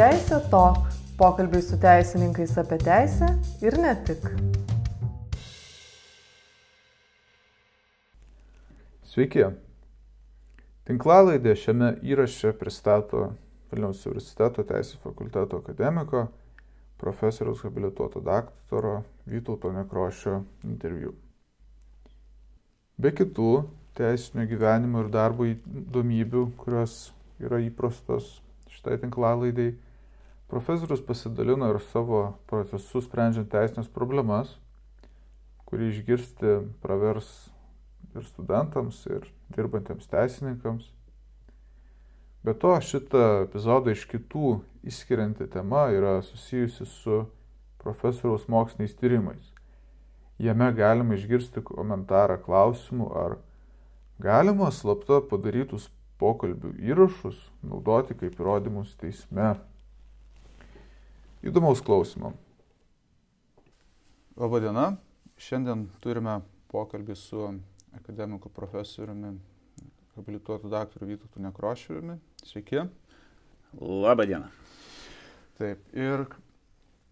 Teisė Tok - pokalbiai su teisininkais apie teisę ir ne tik. Sveiki. Tinklalaidė šiame įraše pristato Vilniaus universiteto teisės fakulteto akademiko, profesoriaus habilituoto daktaro Vytauto Nekrošio interviu. Be kitų teisinio gyvenimo ir darbo įdomybių, kurios yra įprastos šitai tinklalaidai, profesorius pasidalino ir savo procesus sprendžiant teisinės problemas, kurį išgirsti pravers ir studentams, ir dirbantiems teisininkams. Be to, šitą epizodą iš kitų išskirianti tema yra susijusi su profesoriaus moksliniais tyrimais. Jame galima išgirsti komentarą klausimų, ar galima slapta padarytus pokalbių įrašus naudoti kaip įrodymus teisme. Įdomaus klausimo. Labadiena. Šiandien turime pokalbį su akademiku profesoriumi, habilituotu daktaru Vytautu Nekrošiumi. Sveiki. Labadiena. Taip. Ir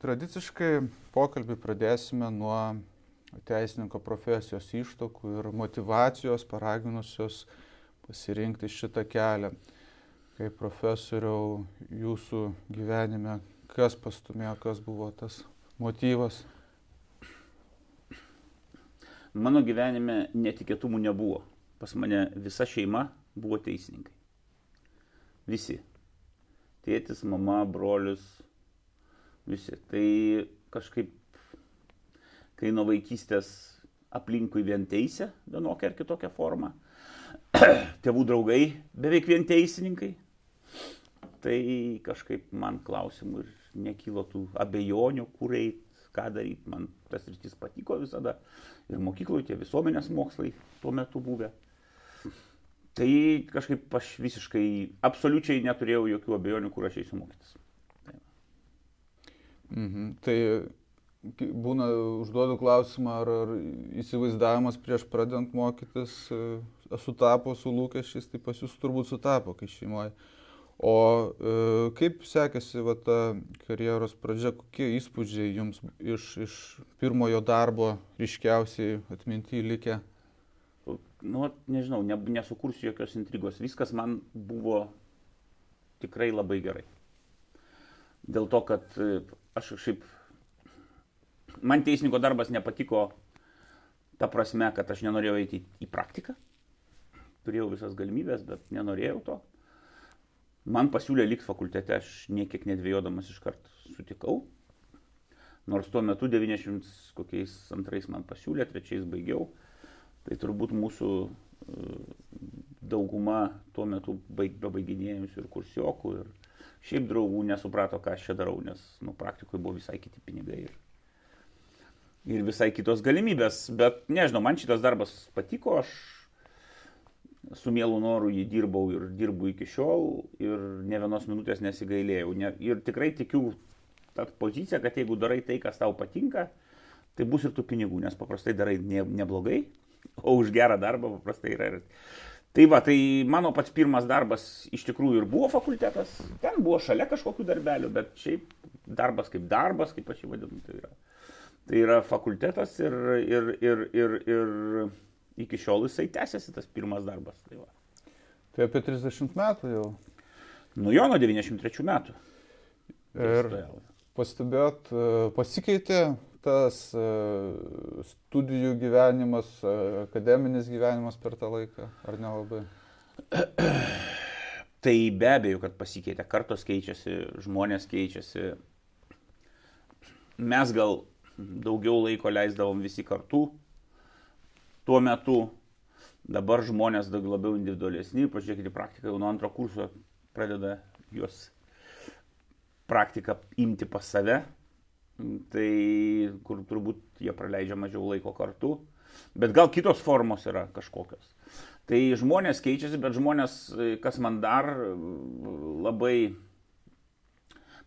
tradiciškai pokalbį pradėsime nuo teisininko profesijos ištokų ir motivacijos paraginusios pasirinkti šitą kelią. Kaip profesoriau, jūsų gyvenime, kas pastumėjo, kas buvo tas motyvas? Mano gyvenime netikėtumų nebuvo. Pas mane visa šeima buvo teisininkai. Visi. Tėtis, mama, brolius, visi. Tai kažkaip, kai nuo vaikystės aplinkui vien teisė, vienokia ar kitokia forma, tėvų draugai beveik vien teisininkai. Tai kažkaip man klausimų ir nekylo tų abejonių, kur eit, ką daryti. Man tas rytis patiko visada. Ir mokykloje tie visuomenės mokslai tuo metu buvę. Tai kažkaip aš visiškai, absoliučiai neturėjau jokių abejonių, kur aš eisiu mokytis. Tai, mhm. tai būna užduodu klausimą, ar, ar įsivaizdavimas prieš pradant mokytis e, sutapo su lūkesčiais, tai pas jūs turbūt sutapo, kai šeimoje. O e, kaip sekėsi va, ta karjeros pradžia, kokie įspūdžiai jums iš, iš pirmojo darbo ryškiausiai atminti likę? Nu, nežinau, ne, nesukursiu jokios intrigos. Viskas man buvo tikrai labai gerai. Dėl to, kad e, aš šiaip man teisininko darbas nepatiko ta prasme, kad aš nenorėjau eiti į praktiką. Turėjau visas galimybės, bet nenorėjau to. Man pasiūlė likti fakultete, aš niekiek nedvėjodamas iš karto sutikau. Nors tuo metu 90 kokiais antrais man pasiūlė, trečiais baigiau. Tai turbūt mūsų e, dauguma tuo metu baig, bebaiginėjusių ir kursiokų ir šiaip draugų nesuprato, ką aš čia darau, nes nu, praktikoje buvo visai kiti pinigai. Ir ir visai kitos galimybės. Bet nežinau, man šitas darbas patiko, aš su mielu noru jį dirbau ir dirbu iki šiol ir ne vienos minutės nesigailėjau. Ne, ir tikrai tikiu tą poziciją, kad jeigu darai tai, kas tau patinka, tai bus ir tų pinigų, nes paprastai darai ne, neblogai, o už gerą darbą paprastai yra ir... Tai va, tai mano pats pirmas darbas iš tikrųjų ir buvo fakultetas, ten buvo šalia kažkokių darbelių, bet šiaip darbas kaip darbas, kaip aš jį vadinu, tai yra Tai yra fakultetas ir, ir, ir, ir, ir iki šiol jisai tęsiasi tas pirmas darbas. Tai, va. tai apie 30 metų jau. Nu jo, nuo 93 metų. Ir pastebėt, e, pasikeitė tas e, studijų gyvenimas, e, akademinis gyvenimas per tą laiką, ar nelabai? Tai be abejo, kad pasikeitė, kartos keičiasi, žmonės keičiasi. Mes gal daugiau laiko leisdavom visi kartu. Tuo metu. Dabar žmonės daug labiau individualesni, pažiūrėkite, praktiką jau nuo antro kurso pradeda juos praktiką imti pas save, tai kur turbūt jie praleidžia mažiau laiko kartu, bet gal kitos formos yra kažkokios. Tai žmonės keičiasi, bet žmonės, kas man dar labai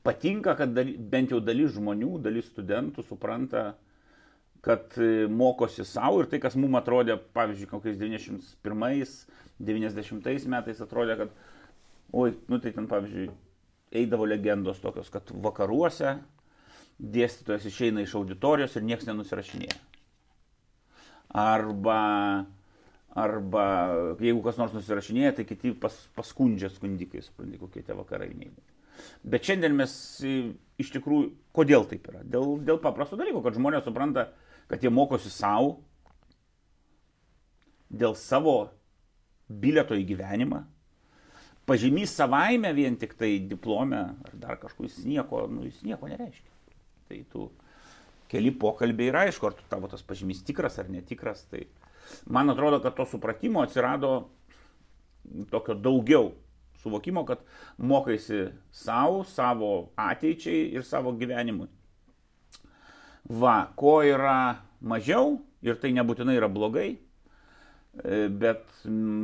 patinka, kad dal, bent jau dalis žmonių, dalis studentų supranta, kad e, mokosi savo ir tai, kas mums atrodė, pavyzdžiui, kokiais 91-90 metais atrodė, kad, oi, nu tai ten, pavyzdžiui, eidavo legendos tokios, kad vakaruose dėstytojas išeina iš auditorijos ir niekas nenusirašinėja. Arba, arba jeigu kas nors nusirašinėja, tai kiti pas, paskundžia skundikai, supranti, kokie tie vakarai neįdomi. Bet šiandien mes iš tikrųjų, kodėl taip yra? Dėl, dėl paprasto dalyko, kad žmonės supranta, kad jie mokosi savo, dėl savo bileto į gyvenimą. Pažymys savaime vien tik tai diplome ar dar kažkur jis nieko, nu, jis nieko nereiškia. Tai tu keli pokalbiai yra aišku, ar tu tavo tas pažymys tikras ar netikras. Tai man atrodo, kad to supratimo atsirado tokio daugiau suvokimo, kad mokaisi savo, savo ateičiai ir savo gyvenimui. Va, ko yra mažiau ir tai nebūtinai yra blogai, E, bet,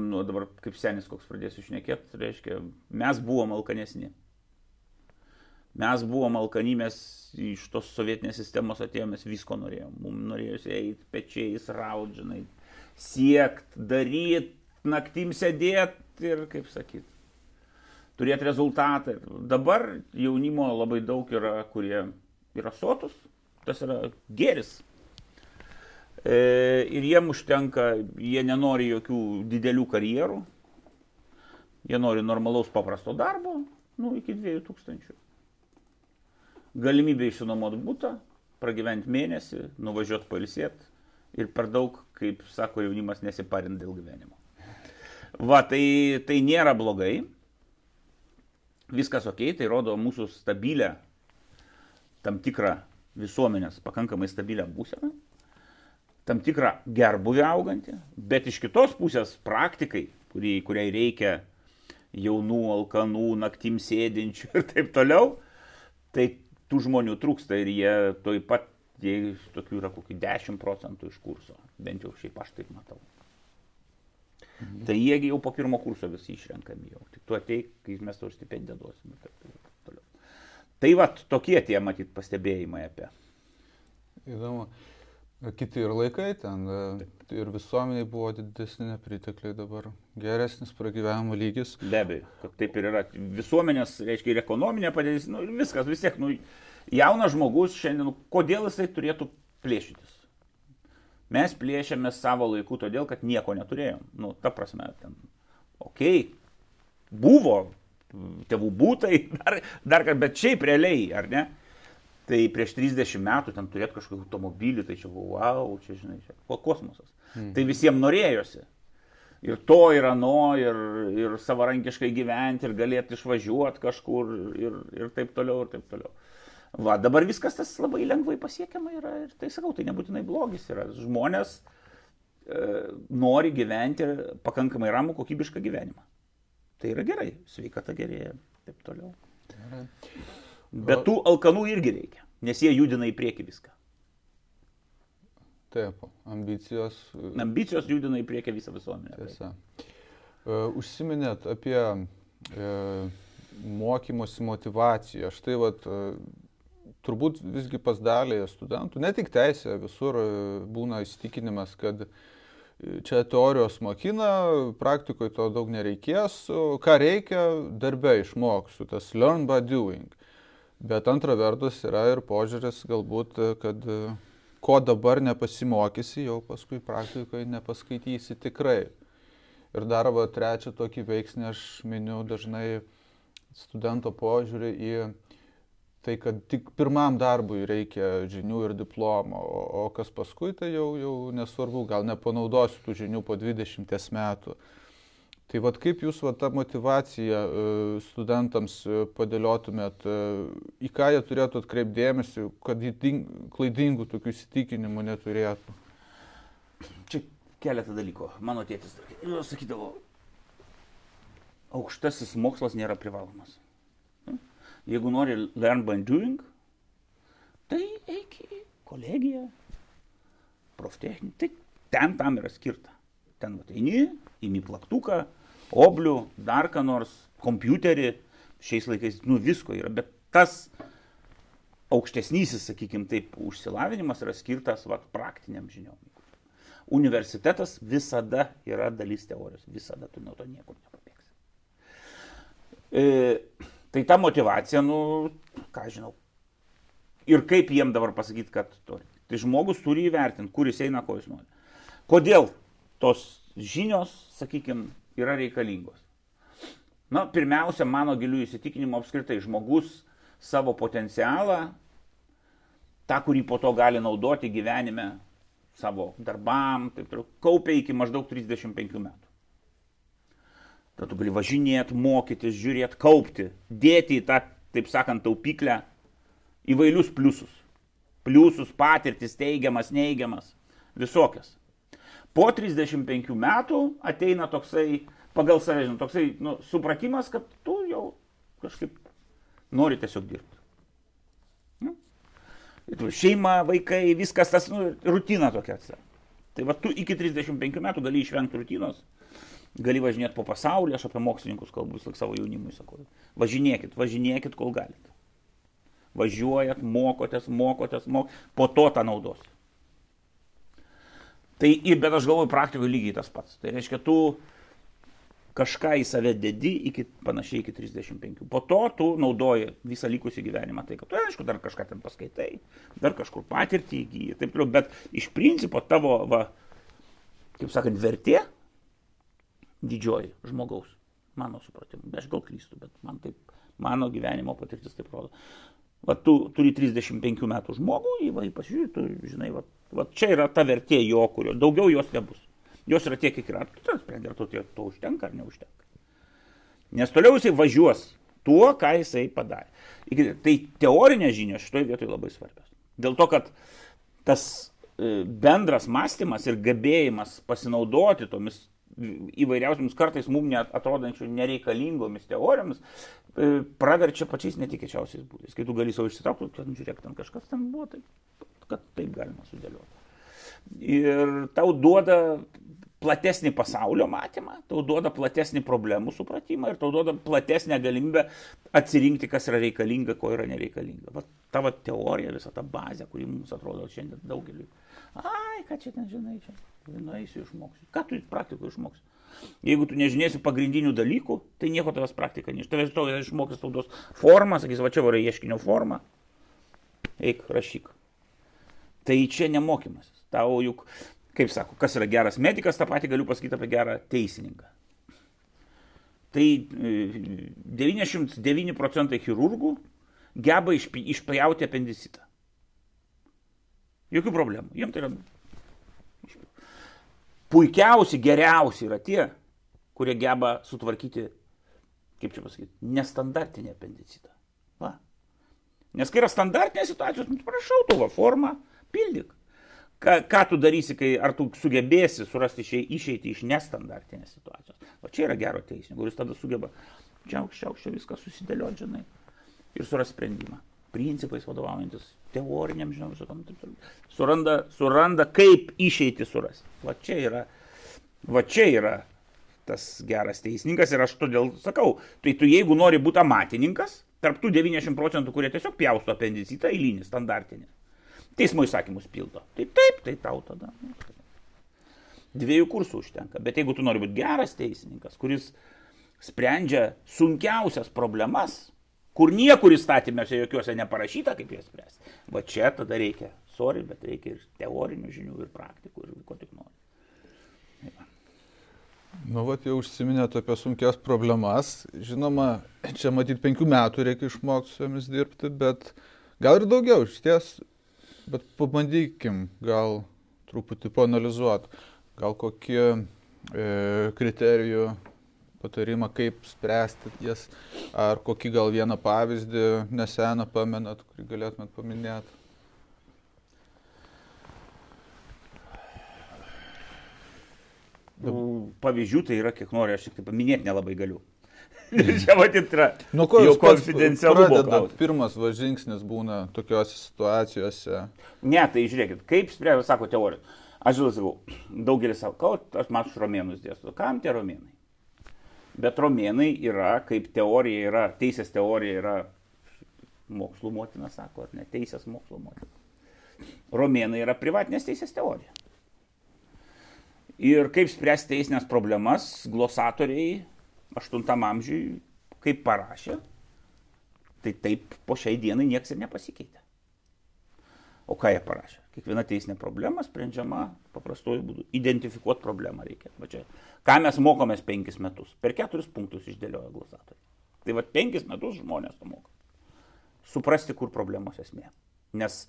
nu, dabar kaip senis koks pradėsiu šnekėti, reiškia, mes buvom alkanesni. Mes buvom alkani, mes iš tos sovietinės sistemos atėjome, mes visko norėjom. Mums norėjosi eiti pečiais, raudžinai, siekt, daryt, naktim sėdėti ir, kaip sakyt, turėti rezultatą. Dabar jaunimo labai daug yra, kurie yra sotus, tas yra geris. E, ir jiem užtenka, jie nenori jokių didelių karjerų, jie nori normalaus paprasto darbo, nu, iki 2000. Galimybė išsinuomoti būtą, pragyventi mėnesį, nuvažiuoti pailsėti ir per daug, kaip sako jaunimas, nesiparint dėl gyvenimo. Va, tai, tai nėra blogai, viskas ok, tai rodo mūsų stabilę, tam tikrą visuomenės pakankamai stabilę būseną tam tikrą gerbuvį augantį, bet iš kitos pusės praktikai, kurį, kuriai reikia jaunų, alkanų, naktim sėdinčių ir taip toliau, tai tų žmonių trūksta ir jie toj pat, jie tokių yra kokį 10 procentų iš kurso, bent jau šiaip aš taip matau. Mhm. Tai jiegi jau po pirmo kurso visi išrenkami jau. Tik tu ateik, kai mes tau stipendiją duosime. Tai va, tokie tie matyt pastebėjimai apie. Įdomu. Kiti ir laikai ten, e, ir visuomeniai buvo didesni nepritekliai dabar, geresnis pragyvenimo lygis. Be abejo, taip ir yra. Visuomenės, reiškia, ir ekonominė padėtis, nu, viskas, vis tiek, nu, jaunas žmogus šiandien, nu, kodėl jisai turėtų plėšytis? Mes plėšėme savo laiku todėl, kad nieko neturėjom. Nu, ta prasme, ten, okei, okay, buvo tėvų būtai, dar, dar, bet šiaip realiai, ar ne? Tai prieš 30 metų ten turėti kažkokį automobilį, tai čia, wow, čia žinai, čia kosmosas. Mm. Tai visiems norėjosi. Ir to ir ano, ir, ir savarankiškai gyventi, ir galėti išvažiuoti kažkur, ir, ir taip toliau, ir taip toliau. Va, dabar viskas tas labai lengvai pasiekiama yra, ir tai sakau, tai nebūtinai blogis yra. Žmonės e, nori gyventi pakankamai ramų, kokybišką gyvenimą. Tai yra gerai, sveikata gerėja, taip toliau. Gerai. Bet tų alkanų irgi reikia, nes jie judina į priekį viską. Taip, ambicijos. Ambicijos judina į priekį visą visuomenę. Tiesa. Uh, užsiminėt apie uh, mokymosi motivaciją. Štai vat, uh, turbūt visgi pas dalį studentų, ne tik teisė, visur būna įsitikinimas, kad čia teorijos mokina, praktikoje to daug nereikės, ką reikia, darbę išmoksiu, tas learn by doing. Bet antra vertus yra ir požiūris galbūt, kad ko dabar nepasimokysi, jau paskui praktikoje nepaskaitysi tikrai. Ir dar va trečią tokį veiksnį aš miniu dažnai studento požiūrį į tai, kad tik pirmam darbui reikia žinių ir diplomo, o, o kas paskui tai jau, jau nesvarbu, gal nepanaudosiu tų žinių po 20 metų. Tai vad kaip jūs va, tą motivaciją e, studentams e, padėliotumėt, e, į ką jie turėtų atkreipdėmėsi, kad klaidingų tokių įsitikinimų neturėtų? Čia keletą dalykų. Mano tėtis sakydavo, aukštasis mokslas nėra privalomas. Jeigu nori learn by doing, tai eik į kolegiją, proftechniką, tai ten tam yra skirta. Ten ateini, imi plaktuką, oblių, dar ką nors, kompiuterį, šiais laikais, nu visko yra, bet tas aukštesnysis, sakykime taip, užsilavinimas yra skirtas va, praktiniam žiniom. Universitetas visada yra dalis teorijos, visada tu nuo to niekur nepabėgsi. E, Tai ta motivacija, nu, ką žinau. Ir kaip jiem dabar pasakyti, kad turi. Tai žmogus turi įvertinti, kur jis eina, ko jis nori. Kodėl tos žinios, sakykime, yra reikalingos. Na, pirmiausia, mano gilių įsitikinimų apskritai žmogus savo potencialą, tą, kurį po to gali naudoti gyvenime, savo darbam, taip toliau, kaupia iki maždaug 35 metų. Tad tu gali važinėti, mokytis, žiūrėti, kaupti, dėti į tą, taip sakant, taupyklę įvairius pliusus. Pliusus, patirtis, teigiamas, neigiamas, visokias. Po 35 metų ateina toksai, pagal save, žinot, toksai nu, supratimas, kad tu jau kažkaip nori tiesiog dirbti. Nu. Šeima, vaikai, viskas tas, nu, rutina tokia atsiranda. Tai va tu iki 35 metų gali išvengti rutinos, gali važinėti po pasaulį, aš apie mokslininkus kalbu, vis savo jaunimui sakau. Važinėkit, važinėkit, kol galite. Važiuojat, mokotės, mokotės, mok... po to tą naudos. Tai, bet aš galvoju, praktikoje lygiai tas pats. Tai reiškia, tu kažką į save dedi iki panašiai iki 35. Po to tu naudoji visą likusį gyvenimą. Tai, kad tu, aišku, dar kažką ten paskaitai, dar kažkur patirtį įgyji, taip toliau, bet iš principo tavo, va, kaip sakant, vertė didžioji žmogaus, mano supratimu. Aš gal klystu, bet man taip, mano gyvenimo patirtis taip rodo. Va, tu turi 35 metų žmogų, jį va, pasižiūrėjai, tu žinai, va, va, čia yra ta vertė jo, kurio daugiau jos nebus. Jos yra tiek, kiek yra. Tu tas sprendži, ar to, to užtenka ar neužtenka. Nes toliau jisai važiuos tuo, ką jisai padarė. Tai teorinės žinios šitoje vietoje labai svarbios. Dėl to, kad tas e, bendras mąstymas ir gebėjimas pasinaudoti tomis įvairiausiamis kartais mums net atrodančių nereikalingomis teorijomis, e, praverčia pačiais netikėčiausiais būdais. Kai tu gali savo išsitraukti, kad žiūrėk, ten kažkas ten buvo, taip, kad taip galima sudėlioti. Ir tau duoda platesnį pasaulio matymą, tau duoda platesnį problemų supratimą ir tau duoda platesnę galimybę atsirinkti, kas yra reikalinga, ko yra nereikalinga. Va, tavo teorija, visa ta bazė, kuri mums atrodo šiandien daugeliu. Ai, ką čia ten žinai, čia nueisiu išmoksiu. Ką tu praktikų išmoksi? Jeigu tu nežinėsi pagrindinių dalykų, tai nieko tavęs praktika neiš. Tavęs to išmokys tautos formą, sakys, va čia yra ieškinio forma. Eik, rašyk. Tai čia nemokymasis. Tau juk, kaip sako, kas yra geras medicas, tą patį galiu pasakyti apie gerą teisininką. Tai 99 e, procentai chirurgų geba išpjauti apendicitą. Jokių problemų. Jiems tai yra puikiausi, geriausi yra tie, kurie geba sutvarkyti, kaip čia pasakyti, nestandartinį apendicitą. Va. Nes kai yra standartinė situacija, nu, prašau, tavo formą pildyk. Ką, ką tu darysi, kai ar tu sugebėsi surasti išeiti iš nestandartinės situacijos. O čia yra gero teisinio, kuris tada sugeba čia aukščiau, aukščiau viską susidėlioti, žinai, ir surasti sprendimą. Principais vadovaujantis teoriniam, žinau, visokom. Suranda, suranda, kaip išeiti surasti. Va čia yra, va čia yra tas geras teisininkas ir aš todėl sakau, tai tu jeigu nori būti amatininkas, tarptų 90 procentų, kurie tiesiog pjausto apendicitą eilinį, standartinį, teismo įsakymus pildo. Tai taip, tai tau tada. Nu, Dviejų kursų užtenka. Bet jeigu tu nori būti geras teisininkas, kuris sprendžia sunkiausias problemas, kur niekur įstatymėse jokiuose neparašyta, kaip jas spręsti. Va čia tada reikia, sorry, bet reikia ir teorinių žinių, ir praktikų, ir ko tik nori. Ja. Nu, va, jau užsiminėte apie sunkias problemas. Žinoma, čia matyti penkių metų reikia išmokti su jomis dirbti, bet gal ir daugiau, iš ties, bet pabandykim gal truputį panalizuoti, gal kokie e, kriterijų patarimą, kaip spręsti jas, ar kokį gal vieną pavyzdį neseną pamenat, kurį galėtumėt paminėti? Nu, pavyzdžių tai yra, kiek noriu, aš tik tai paminėti nelabai galiu. Čia matyt yra nu, ko jau konfidencialumo. Pirmas va žingsnis būna tokiuose situacijose. Ne, tai žiūrėkit, kaip spręsti, sako teorija. Aš jau sakau, daugelis sako, aš mačiau romėnus dėstu. Kam tie romėnai? Bet romėnai yra, kaip teorija yra, teisės teorija yra mokslų motina, sako, ar ne, teisės mokslų motina. Romėnai yra privatinės teisės teorija. Ir kaip spręsti teisinės problemas, glosatoriai 8 amžiui, kaip parašė, Tai taip po šiai dienai niekas ir nepasikeitė. O ką jie parašė? Kiekviena teisinė problema sprendžiama paprastuoju būdu. Identifikuoti problemą reikia. Va čia, ką mes mokomės penkis metus? Per keturis punktus išdėlioja glosatoriai. Tai va penkis metus žmonės to moko. Suprasti, kur problemos esmė. Nes,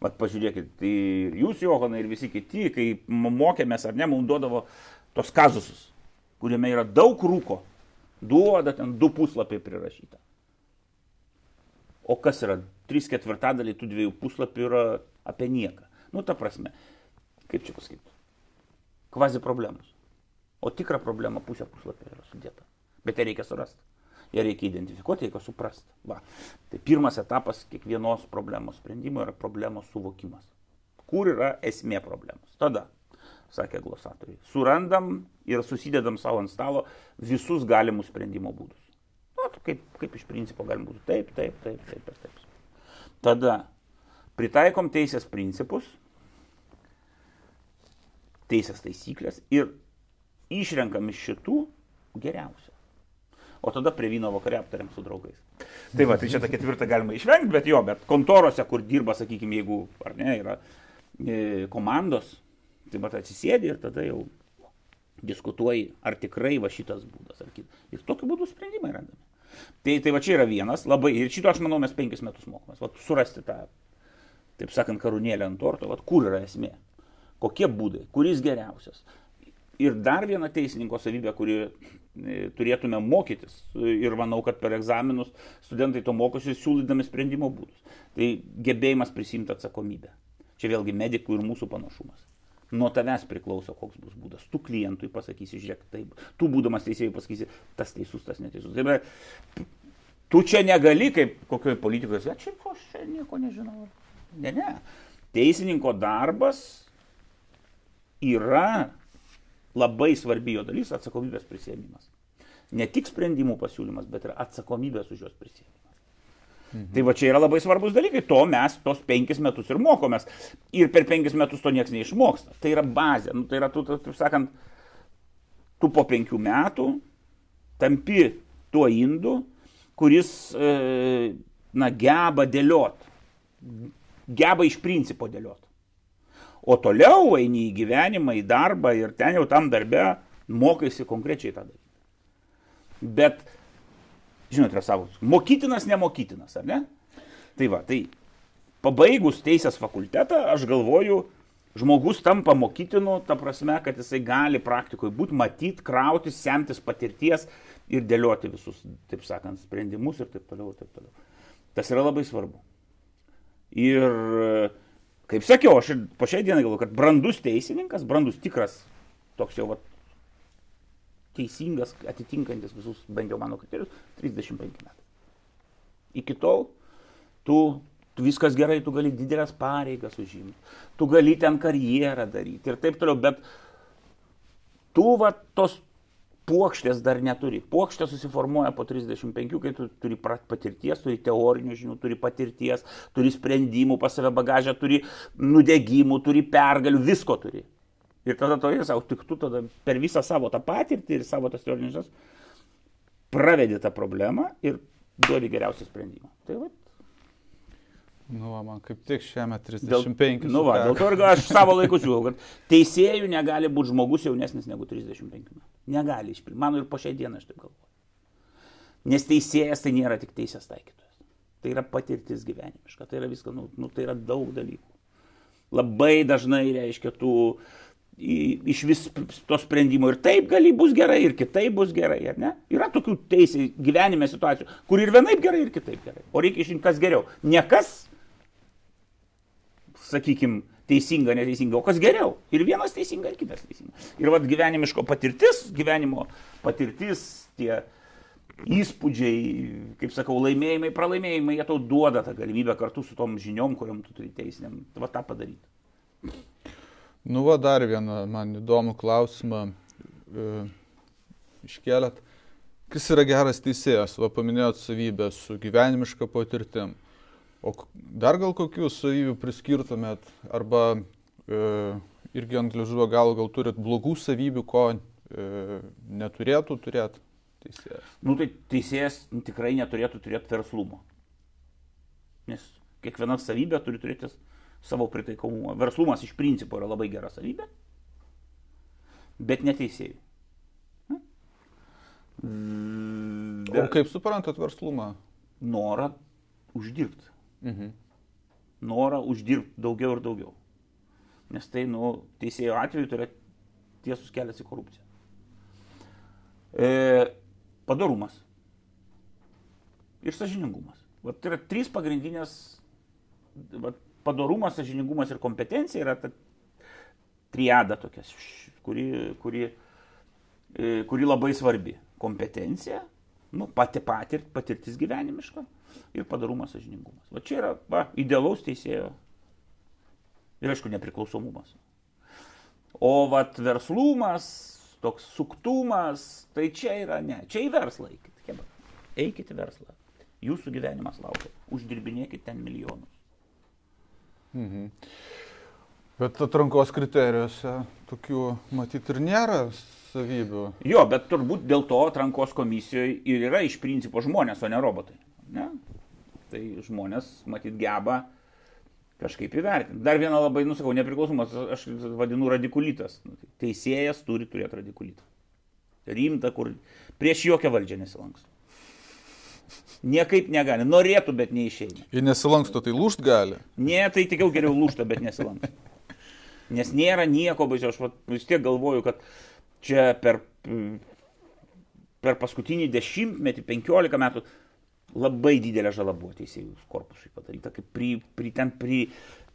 va pažiūrėkit, tai jūs, Johanai, ir visi kiti, kai mokėmės ar ne, mums duodavo tos kazusus, kuriame yra daug rūko, duoda ten du puslapiai prirašyta. O kas yra? Trys ketvirtadaliai tų dviejų puslapių yra apie nieką. Nu, ta prasme, kaip čia pasakyti? Kvazi problemos. O tikra problema pusė puslapio yra sudėta. Bet ją reikia surasti. Ją reikia identifikuoti, reikia suprasti. Va. Tai pirmas etapas kiekvienos problemos sprendimo yra problemos suvokimas. Kur yra esmė problemos? Tada, sakė glosatoriai, surandam ir susidedam savo ant stalo visus galimus sprendimo būdus. Nu, kaip, kaip iš principo galim būti taip, taip, taip, taip ir taip. Tada pritaikom teisės principus, teisės taisyklės ir išrenkam iš šitų geriausią. O tada prie vyno vakarė aptariam su draugais. Tai va, tai čia tą ketvirtą galima išvengti, bet jo, bet kontorose, kur dirba, sakykime, jeigu, ar ne, yra e, komandos, tai va, atsisėdi ir tada jau diskutuoji, ar tikrai va šitas būdas, ar kitas. Ir tokiu būdu sprendimai randami. Tai, tai va čia yra vienas, labai, ir šito aš manau mes penkis metus mokomės, va, surasti tą, taip sakant, karūnėlę ant torto, va, kur yra esmė, kokie būdai, kuris geriausias. Ir dar viena teisininko savybė, kuri e, turėtume mokytis ir manau, kad per egzaminus studentai to mokosi siūlydami sprendimo būdus. Tai gebėjimas prisimti atsakomybę. Čia vėlgi medikų ir mūsų panašumas. Nuo tavęs priklauso, koks bus būdas. Tu klientui pasakysi, žiūrėk, taip. Tu būdamas teisėjai pasakysi, tas teisus, tas neteisus. Taip, tu čia negali, kaip kokioje politikoje, čia aš čia nieko nežinau. Ne, ne. Teisininko darbas yra labai svarbi jo dalis atsakomybės prisėmimas. Ne tik sprendimų pasiūlymas, bet ir atsakomybės už juos prisėmimas. Mhm. Tai va čia yra labai svarbus dalykai, to mes tos penkis metus ir mokomės. Ir per penkis metus to niekas neišmoksta. Tai yra bazė. Nu, tai yra, tu, taip sakant, tu po penkių metų tampi tuo indu, kuris, e, na, geba dėliot. Geba iš principo dėliot. O toliau eini į gyvenimą, į darbą ir ten jau tam darbe mokaisi konkrečiai tą daryti. Bet žinot, yra savo, mokytinas, nemokytinas, ar ne? Tai va, tai pabaigus teisės fakultetą, aš galvoju, žmogus tampa mokytinu, ta prasme, kad jisai gali praktikoje būti, matyti, krauti, semtis patirties ir dėlioti visus, taip sakant, sprendimus ir taip toliau, ir taip toliau. Tas yra labai svarbu. Ir, kaip sakiau, aš ir po šiai dienai galvoju, kad brandus teisininkas, brandus tikras, toks jau, va, teisingas, atitinkantis visus, bent jau mano kriterijus, 35 metai. Iki tol tu, tu viskas gerai, tu gali didelės pareigas užimti, tu gali ten karjerą daryti ir taip toliau, bet tu va tos Puokštės dar neturi. Puokštė susiformuoja po 35, kai tu turi patirties, turi teorinių žinių, turi patirties, turi sprendimų pas save bagažę, turi nudegimų, turi pergalių, visko turi. Ir tada to ir savo, tik tu tada per visą savo tą patirtį ir savo tas teorinius žinias pravedi tą problemą ir duodi geriausią sprendimą. Tai va. Nu, va, man kaip tik šiame 35. Dėl, nu, va, dėl to ir aš savo laiku siūlau, kad teisėjų negali būti žmogus jaunesnis negu 35 metų. Negali, mano ir po šiai dieną aš taip galvoju. Nes teisėjas tai nėra tik teisės taikytojas. Tai yra patirtis gyvenimiška, tai yra viskas, nu, nu, tai yra daug dalykų. Labai dažnai reiškia, tu uh, iš vis to sprendimo ir taip gali bus gerai, ir kitaip bus gerai, ar ne? Yra tokių teisė gyvenime situacijų, kur ir vienaip gerai, ir kitaip gerai. O reikia išrinkti, kas geriau. Ne kas, sakykime, teisinga, neteisinga, o kas geriau. Ir vienas teisinga, ir kitas teisinga. Ir vad gyvenimiško patirtis, gyvenimo patirtis, tie įspūdžiai, kaip sakau, laimėjimai, pralaimėjimai, jie tau duoda tą galimybę kartu su tom žiniom, kuriam tu turi teisiniam, va tą padaryti. Nu, va, dar vieną man įdomų klausimą e, iškelėt. Kas yra geras teisėjas? Va, paminėjot savybę su gyvenimiška patirtim. O dar gal kokių savybių priskirtumėt? Arba e, irgi ant ližuvo gal, gal turit blogų savybių, ko e, neturėtų turėti teisėjas? Nu, tai teisėjas tikrai neturėtų turėti verslumo. Kiekviena savybė turi turėti savo pritaikomumą. Verslumas iš principo yra labai gera savybė, bet neteisėjai. O kaip suprantat verslumą? Norą uždirbti. Mhm. Norą uždirbti daugiau ir daugiau. Nes tai, nu, teisėjo atveju tai yra tiesus kelias į korupciją. E, padarumas. Ir sažiningumas. Vat tai yra trys pagrindinės, vat, padarumas, sažiningumas ir kompetencija yra ta triada tokia, kuri, kuri, e, kuri labai svarbi. Kompetencija, nu, pati patir, patirtis gyvenimiška ir padarumas, sažiningumas. Va čia yra va, idealaus teisėjo ir aišku nepriklausomumas. O vat verslumas, toks suktumas, tai čia yra ne, čia į verslą eikit. Eikit į verslą. Jūsų gyvenimas laukia. Uždirbinėkit ten milijonus. Mhm. Bet atrankos kriterijose tokių matyt ir nėra savybių. Jo, bet turbūt dėl to atrankos komisijoje ir yra iš principo žmonės, o ne robotai. Ne? Tai žmonės matyt geba kažkaip įvertinti. Dar vieną labai, nusakau, nepriklausomas, aš vadinu radikulitas. Nu, tai teisėjas turi turėti radikulitą. Rimta, kur prieš jokią valdžią nesilanks. Niekaip negali. Norėtų, bet neišeina. Jei nesilanksto, tai lūšt gali. Ne, tai tikriau geriau lūšta, bet nesilanksto. Nes nėra nieko baisio. Aš vis tiek galvoju, kad čia per, per paskutinį dešimtmetį, penkiolika metų, labai didelė žala buvo teisėjų korpusui padaryta, kaip pri, pri, ten pri,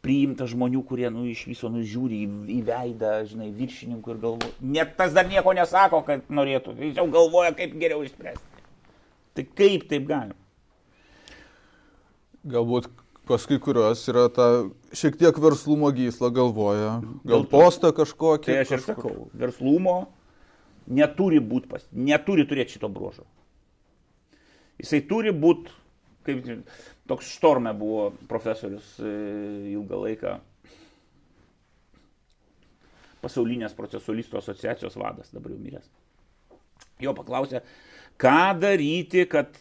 priimta žmonių, kurie nu, iš viso nužiūri į, į veidą, žinai, viršininkų ir galvoja. Net tas dar nieko nesako, kad norėtų. Jis jau galvoja, kaip geriau išspręsti. Tai kaip taip galima? Galbūt pas kai kurios yra ta šiek tiek verslumo gysla galvoja. Gal postą kažkokį. Tai aš ir kažkur- sakau, verslumo neturi būti pas, neturi turėti šito bruožo. Jisai turi būti, kaip toks štorme buvo profesorius e, ilgą laiką, pasaulinės procesualistų asociacijos vadas, dabar jau miręs. Jo paklausė, ką daryti, kad,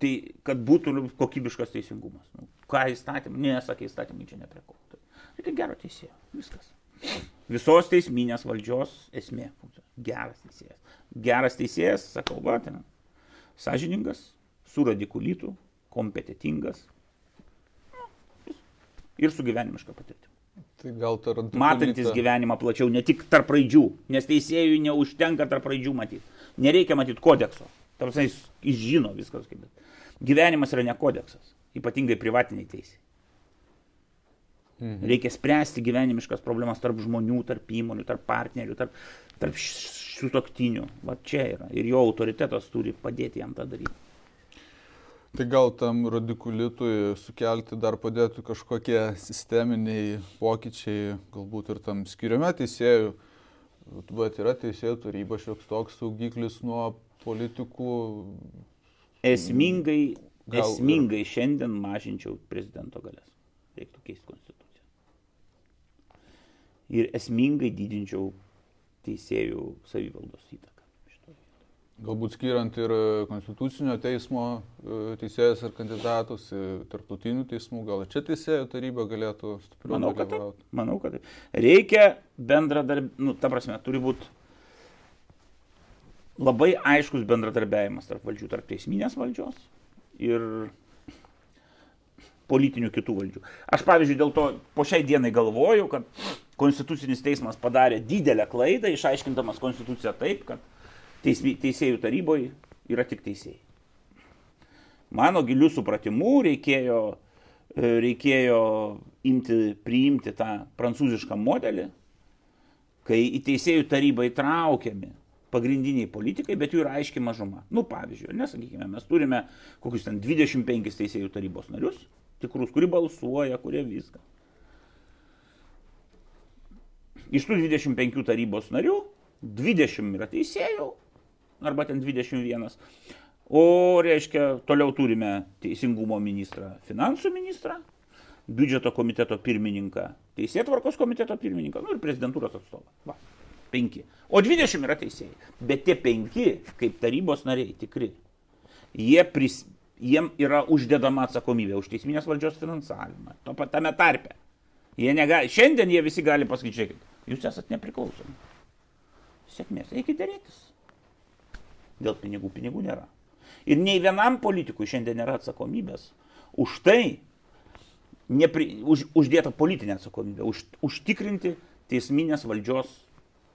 tai, kad būtų kokybiškas teisingumas. Nu, ką įstatymai, nesakė įstatymai čia neprie ko. Tai Reikia gero teisėjo, viskas. Visos teisminės valdžios esmė. Geras teisėjas. Geras teisėjas, sakau, va, ten, sąžiningas, suradikulytų, kompetitingas ir su gyvenimiška patirtimi. Tai gal ta radikulyta- Matantis gyvenimą plačiau, ne tik tarp raidžių, nes teisėjui neužtenka tarp raidžių matyti. Nereikia matyti kodekso. Tarsi jis, jis žino viskas kaip. bet Gyvenimas yra ne kodeksas, ypatingai privatiniai teisė. Mhm. Reikia spręsti gyvenimiškas problemas tarp žmonių, tarp įmonių, tarp partnerių, tarp, tarp sutoktinių. Va čia yra. Ir jo autoritetas turi padėti jam tą daryti. Tai gal tam radikulitui sukelti dar padėtų kažkokie sisteminiai pokyčiai, galbūt ir tam skiriame teisėjų. Bet yra teisėjų taryba šioks toks saugiklis nuo politikų. Esmingai, Gal ir- esmingai šiandien mažinčiau prezidento galės. Reiktų keisti konstituciją. Ir esmingai didinčiau teisėjų savivaldos įtaką. Galbūt skiriant ir konstitucinio teismo e, teisėjas ir kandidatus, ir tarptautinių teismų, gal čia teisėjų taryba galėtų stipriau Manau, kad taip. dalyvauti. Manau, kad taip. Reikia bendradarbiavimas, nu, ta prasme, turi būti labai aiškus bendradarbiavimas tarp valdžių, tarp teisminės valdžios ir politinių kitų valdžių. Aš, pavyzdžiui, dėl to po šiai dienai galvoju, kad Konstitucinis teismas padarė didelę klaidą, išaiškindamas Konstituciją taip, kad teisėjų taryboje yra tik teisėjai. Mano gilių supratimų reikėjo, e, reikėjo imti, priimti tą prancūzišką modelį, kai į teisėjų tarybą įtraukiami pagrindiniai politikai, bet jų yra aiškiai mažuma. Nu, pavyzdžiui, nesakykime, mes turime kokius ten 25 teisėjų tarybos narius, tikrus, kurie balsuoja, kurie viską. Iš tų 25 tarybos narių 20 yra teisėjų, arba ten 21. O reiškia, toliau turime teisingumo ministrą, finansų ministrą, biudžeto komiteto pirmininką, teisėtvarkos komiteto pirmininką, nu ir prezidentūros atstovą. Va, penki. O 20 yra teisėjai. Bet tie penki, kaip tarybos nariai, tikri, jie pris, jiem yra uždedama atsakomybė už teisminės valdžios finansavimą, to pat tame tarpe. Jie negali, šiandien jie visi gali pasakyti, žiūrėkit, jūs esat nepriklausomi. Sėkmės, eikite dėrėtis. Dėl pinigų pinigų nėra. Ir nei vienam politikui šiandien nėra atsakomybės už tai, nepri, už, uždėta politinė atsakomybė, už, užtikrinti teisminės valdžios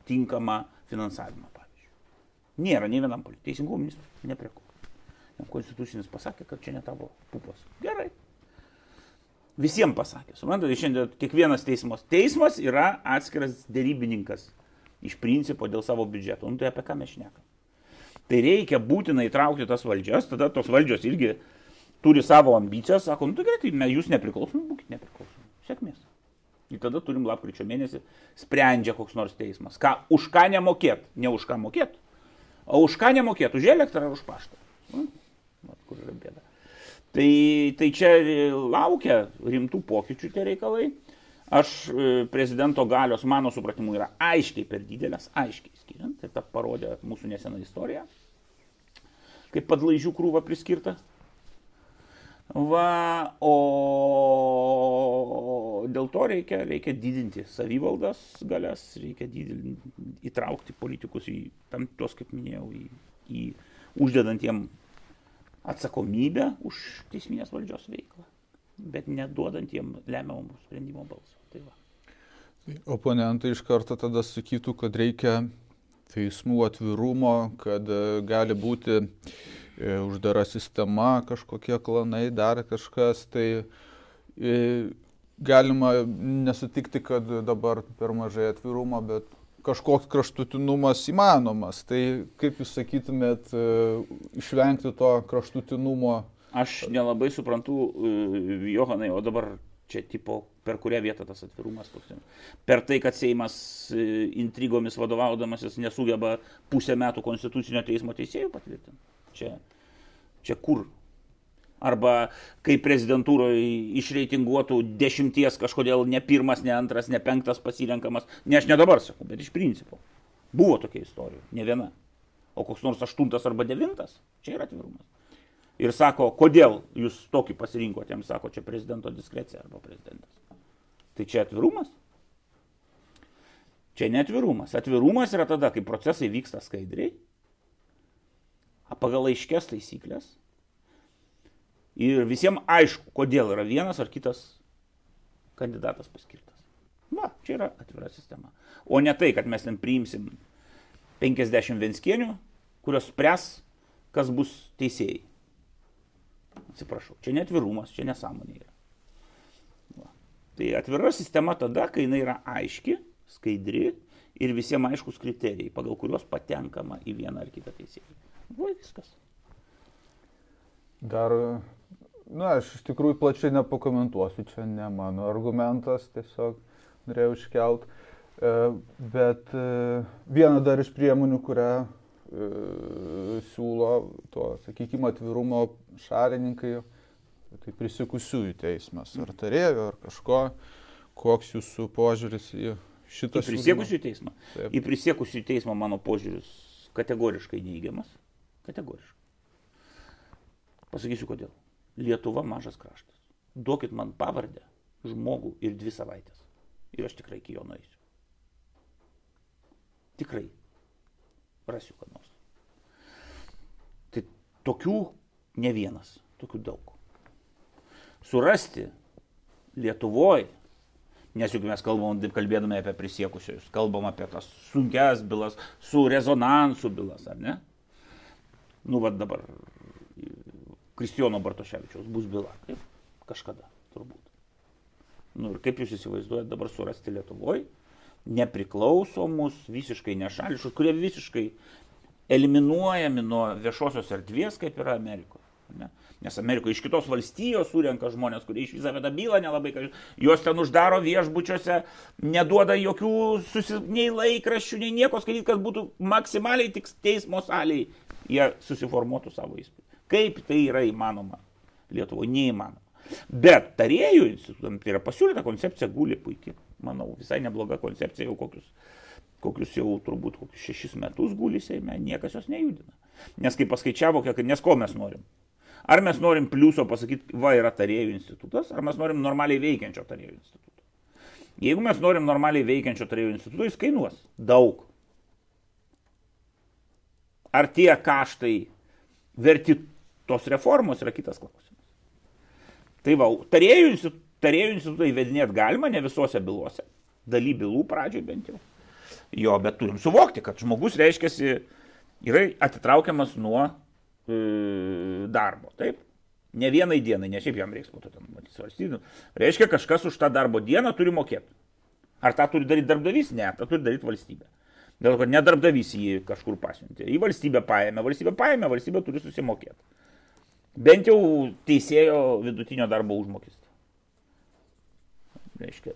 tinkamą finansavimą, pavyzdžiui. Nėra nei vienam politikui. Teisingumo ministrui neprieko. Konstitucinis pasakė, kad čia ne tavo pupos. Gerai, Visiems pasakė. Suprantate, šiandien kiekvienas teismas. Teismas yra atskiras dėrybininkas iš principo dėl savo biudžeto. Nu tai apie ką mes šnekam. Tai reikia būtinai įtraukti tas valdžias, tada tos valdžios irgi turi savo ambicijas, sako, nu tai gerai, tai jūs nepriklausomi, būkite nepriklausomi. Sėkmės. Ir tada turim lapkričio mėnesį, sprendžia koks nors teismas. Ką, už ką nemokėt, ne už ką mokėt, o už ką nemokėt, už elektrą ar už paštą. Nu, kur yra bėda. Tai, tai čia laukia rimtų pokyčių tie reikalai. Aš e, prezidento galios, mano supratimu, yra aiškiai per didelės, aiškiai skiriant. Tai tą parodė mūsų nesena istorija. Kaip padlaižių krūva priskirta. Va, o dėl to reikia, reikia didinti savivaldas galias, reikia didinti, įtraukti politikus į tam tuos, kaip minėjau, į, į uždedant jiem atsakomybę už teisminės valdžios veiklą, bet neduodant jiem lemiamų sprendimo balsą. Tai va. Oponentai iš karto tada sakytų, kad reikia teismų atvirumo, kad e, gali būti e, uždara sistema, kažkokie klanai, dar kažkas. Tai e, galima nesutikti, kad dabar per mažai atvirumo, bet kažkoks kraštutinumas įmanomas. Tai kaip jūs sakytumėt, išvengti to kraštutinumo? Aš nelabai suprantu, Johanai, o dabar čia tipo per kurią vietą tas atvirumas toks. Per tai, kad Seimas e, intrigomis vadovaudamasis nesugeba pusę metų konstitucinio teismo teisėjų patvirtinti. Čia, čia kur arba kai prezidentūroje išreitinguotų dešimties kažkodėl ne pirmas, ne antras, ne penktas pasirenkamas, ne aš ne dabar sakau, bet iš principo. Buvo tokia istorija, ne viena. O koks nors aštuntas arba devintas, čia yra atvirumas. Ir sako, kodėl jūs tokį pasirinkote, jam sako, čia prezidento diskrecija arba prezidentas. Tai čia atvirumas? Čia netvirumas. Atvirumas yra tada, kai procesai vyksta skaidriai, pagal aiškės taisyklės, Ir visiems aišku, kodėl yra vienas ar kitas kandidatas paskirtas. Va, čia yra atvira sistema. O ne tai, kad mes ten priimsim 50 venskienių, kurios spręs, kas bus teisėjai. Atsiprašau, čia netvirumas, čia nesąmonė yra. Tai atvira sistema tada, kai jinai yra aiški, skaidri ir visiems aiškus kriterijai, pagal kuriuos patenkama į vieną ar kitą teisėją. Va, viskas. Dar Na, aš iš tikrųjų plačiai nepakomentuosiu, čia ne mano argumentas, tiesiog norėjau iškelt. E, bet e, viena dar iš priemonių, kurią e, siūlo to, sakykime, atvirumo šalininkai, tai prisikusiųjų teismas, ar tarėjo, ar kažko, koks jūsų požiūris į šitą į prisiekusiųjų teismą. Taip. Į prisiekusiųjų teismą mano požiūris kategoriškai neįgiamas. Kategoriškai. Pasakysiu kodėl. Lietuva mažas kraštas. Duokit man pavardę, žmogų ir dvi savaitės. Ir aš tikrai iki jo nueisiu. Tikrai. Rasiu ką nors. Tai tokių ne vienas, tokių daug. Surasti Lietuvoje, nes juk mes kalbam, kalbėdami apie prisiekusius, kalbam apie tas sunkias bylas, su rezonansu bylas, ar ne? Nu, vad dabar Kristijono Bartoševičiaus bus byla. Kaip kažkada, turbūt. Nu, ir kaip jūs įsivaizduojate dabar surasti Lietuvoje nepriklausomus, visiškai nešališkus, kurie visiškai eliminuojami nuo viešosios erdvės, kaip yra Amerikoje. Ne? Nes Amerikoje iš kitos valstijos surenka žmonės, kurie iš visą vedą bylą nelabai, juos ten uždaro viešbučiuose, neduoda jokių susi... nei laikraščių, nei nieko skaityti, kad būtų maksimaliai tik teismo salėje jie susiformuotų savo įspūdį. Kaip tai yra įmanoma Lietuvoje? Neįmanoma. Bet tarėjų institutam tai yra pasiūlyta koncepcija guli puikiai. Manau, visai nebloga koncepcija jau kokius, kokius jau turbūt kokius šešis metus guli Seime, niekas jos nejudina. Nes kai paskaičiavo, kiek, nes ko mes norim? Ar mes norim pliuso pasakyti, va yra tarėjų institutas, ar mes norim normaliai veikiančio tarėjų instituto. Jeigu mes norim normaliai veikiančio tarėjų instituto, jis kainuos daug. Ar tie kaštai verti tos reformos yra kitas klausimas. Tai va, tarėjų, tarėjų institutą įvedinėti galima, ne visose bylose. Daly bylų pradžioje bent jau. Jo, bet turim suvokti, kad žmogus reiškia yra atitraukiamas nuo darbo. Taip? Ne vienai dienai, ne šiaip jam reiks po to ten matyti svarstyti. Reiškia, kažkas už tą darbo dieną turi mokėti. Ar tą turi daryti darbdavys? Ne, tą turi daryti valstybė. Dėl to, kad nedarbdavys jį kažkur pasiuntė. Į valstybę paėmė, valstybė paėmė, valstybė turi susimokėti. Bent jau teisėjo vidutinio darbo užmokestį. Reiškia,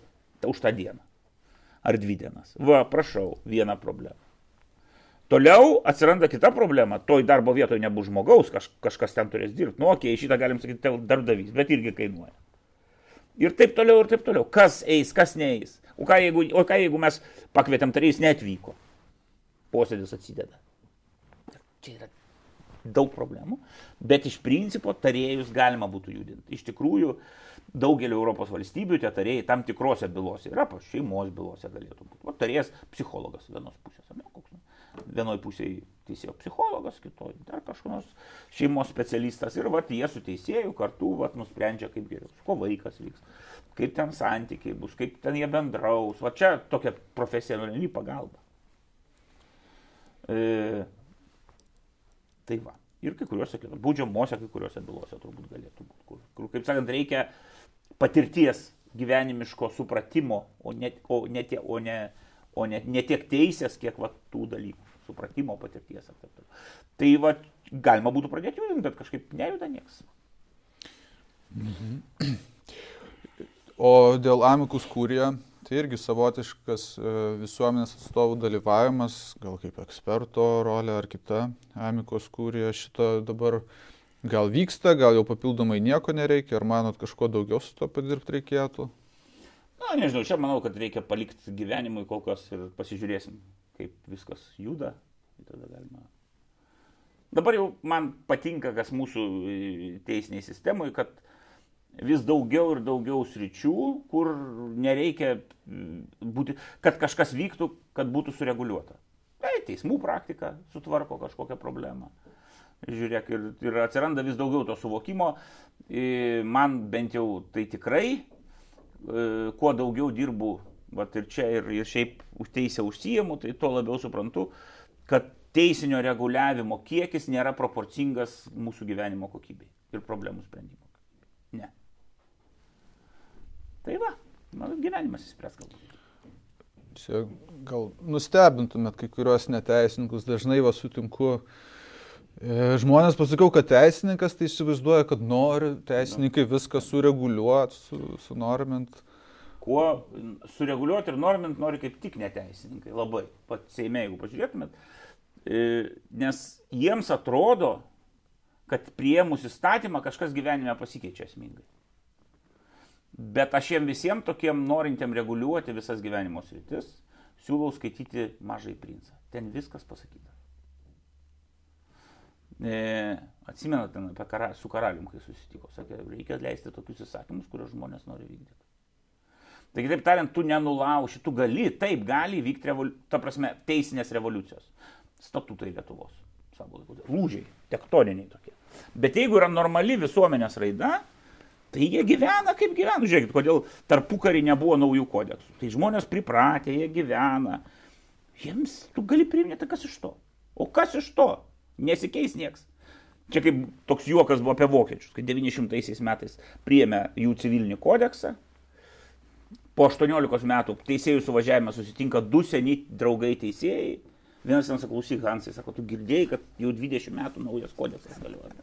už tą dieną. Ar dvi dienas. Va, prašau, vieną problemą. Toliau atsiranda kita problema. Toj darbo vietoje nebus žmogaus, kaž, kažkas ten turės dirbti. Nu, okei, okay, šitą galim sakyti darbdavys, bet irgi kainuoja. Ir taip toliau, ir taip toliau. Kas eis, kas neeis. O ką jeigu, o ką jeigu mes pakvietėm tarėjus, netvyko. Posėdis atsideda. Čia yra daug problemų, bet iš principo tarėjus galima būtų judinti. Iš tikrųjų, daugelio Europos valstybių tie tarėjai tam tikrose bylose yra, po šeimos bylose galėtų būti. O tarėjas psichologas vienos pusės, ne, koks, vienoj pusėje teisėjo psichologas, kitoj dar kažkoks šeimos specialistas ir vat, jie su teisėju kartu vat, nusprendžia, kaip geriau, ko vaikas vyks, kaip ten santykiai bus, kaip ten jie bendraus. Va čia tokia profesionali pagalba. E, Tai va. Ir kai kuriuose, būdžiamuose, kai kuriuose bylose turbūt galėtų būti. Kur, kur, kaip sakant, reikia patirties gyvenimiško supratimo, o ne, o ne, tie, o ne, o ne, ne tiek teisės, kiek va, tų dalykų. Supratimo, patirties ir taip toliau. Tai va, galima būtų pradėti judinti, bet kažkaip nejuda niekas. Mhm. O dėl amikus kūrė, Tai irgi savotiškas e, visuomenės atstovų dalyvavimas, gal kaip eksperto rolė ar kita amikos kūrė šito dabar gal vyksta, gal jau papildomai nieko nereikia, ar manot kažko daugiau su to padirbti reikėtų? Na, nežinau, čia manau, kad reikia palikti gyvenimui kol kas ir pasižiūrėsim, kaip viskas juda. Tada galima. Dabar jau man patinka, kas mūsų teisiniai sistemai, kad vis daugiau ir daugiau sričių, kur nereikia būti, kad kažkas vyktų, kad būtų sureguliuota. Tai teismų praktika sutvarko kažkokią problemą. Žiūrėk, ir, ir atsiranda vis daugiau to suvokimo. Man bent jau tai tikrai, kuo daugiau dirbu, vat ir čia, ir, ir šiaip už teisę užsijimu, tai tuo labiau suprantu, kad teisinio reguliavimo kiekis nėra proporcingas mūsų gyvenimo kokybei ir problemų sprendimo. Ne. Tai va, mano gyvenimas įspręs galbūt. Čia gal nustebintumėt kai kuriuos neteisininkus, dažnai va sutinku. E, žmonės pasakau, kad teisininkas tai įsivaizduoja, kad nori teisininkai viską sureguliuoti, su, sunormint. Kuo sureguliuoti ir normint nori kaip tik neteisininkai, labai, pat Seime, jeigu pažiūrėtumėt. E, nes jiems atrodo, kad prieimus įstatymą kažkas gyvenime pasikeičia esmingai. Bet aš jiem visiems tokiem norintiem reguliuoti visas gyvenimo sritis, siūlau skaityti Mažai princą. Ten viskas pasakyta. E, atsimenat, ten apie kara, su karalium, kai susitiko, sakė, reikia leisti tokius įsakymus, kuriuos žmonės nori vykdyti. Tai kitaip tariant, tu nenulauši, tu gali, taip gali vykti, revoliu, ta prasme, teisinės revoliucijos. Statutai Lietuvos savo laiku. Lūžiai, tektoniniai tokie. Bet jeigu yra normali visuomenės raida, Tai jie gyvena kaip gyvena. Žiūrėkit, kodėl tarpu karį nebuvo naujų kodeksų. Tai žmonės pripratę, jie gyvena. Jiems tu gali priimti, tai kas iš to? O kas iš to? Nesikeis nieks. Čia kaip toks juokas buvo apie vokiečius, kai 900 metais priėmė jų civilinį kodeksą. Po 18 metų teisėjų suvažiavime susitinka du seni draugai teisėjai. Vienas ten sako, klausyk, Hansai, sako, tu girdėjai, kad jau 20 metų naujas kodeksas galioja.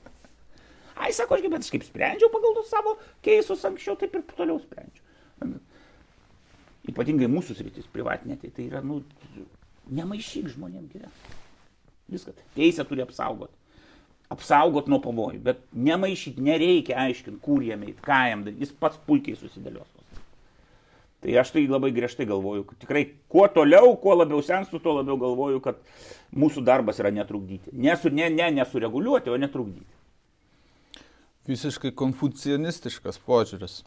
Ai, sako, aš bet aš kaip sprendžiau pagal tos savo keisus anksčiau, taip ir toliau sprendžiu. Ypatingai mūsų sritis privatinė, tai, tai yra, nu, nemaišyk žmonėm gyventi. Viskas. Teisę turi apsaugoti. Apsaugot nuo pavojų, bet nemaišyti, nereikia aiškinti, kur jam eiti, ką jam daryti, jis pats puikiai susidėlios. Tai aš tai labai griežtai galvoju, tikrai kuo toliau, kuo labiau senstu, tuo labiau galvoju, kad mūsų darbas yra netrukdyti. Nesu, ne, ne nesureguliuoti, o netrukdyti. visiškai konfucianistiškas požiūris.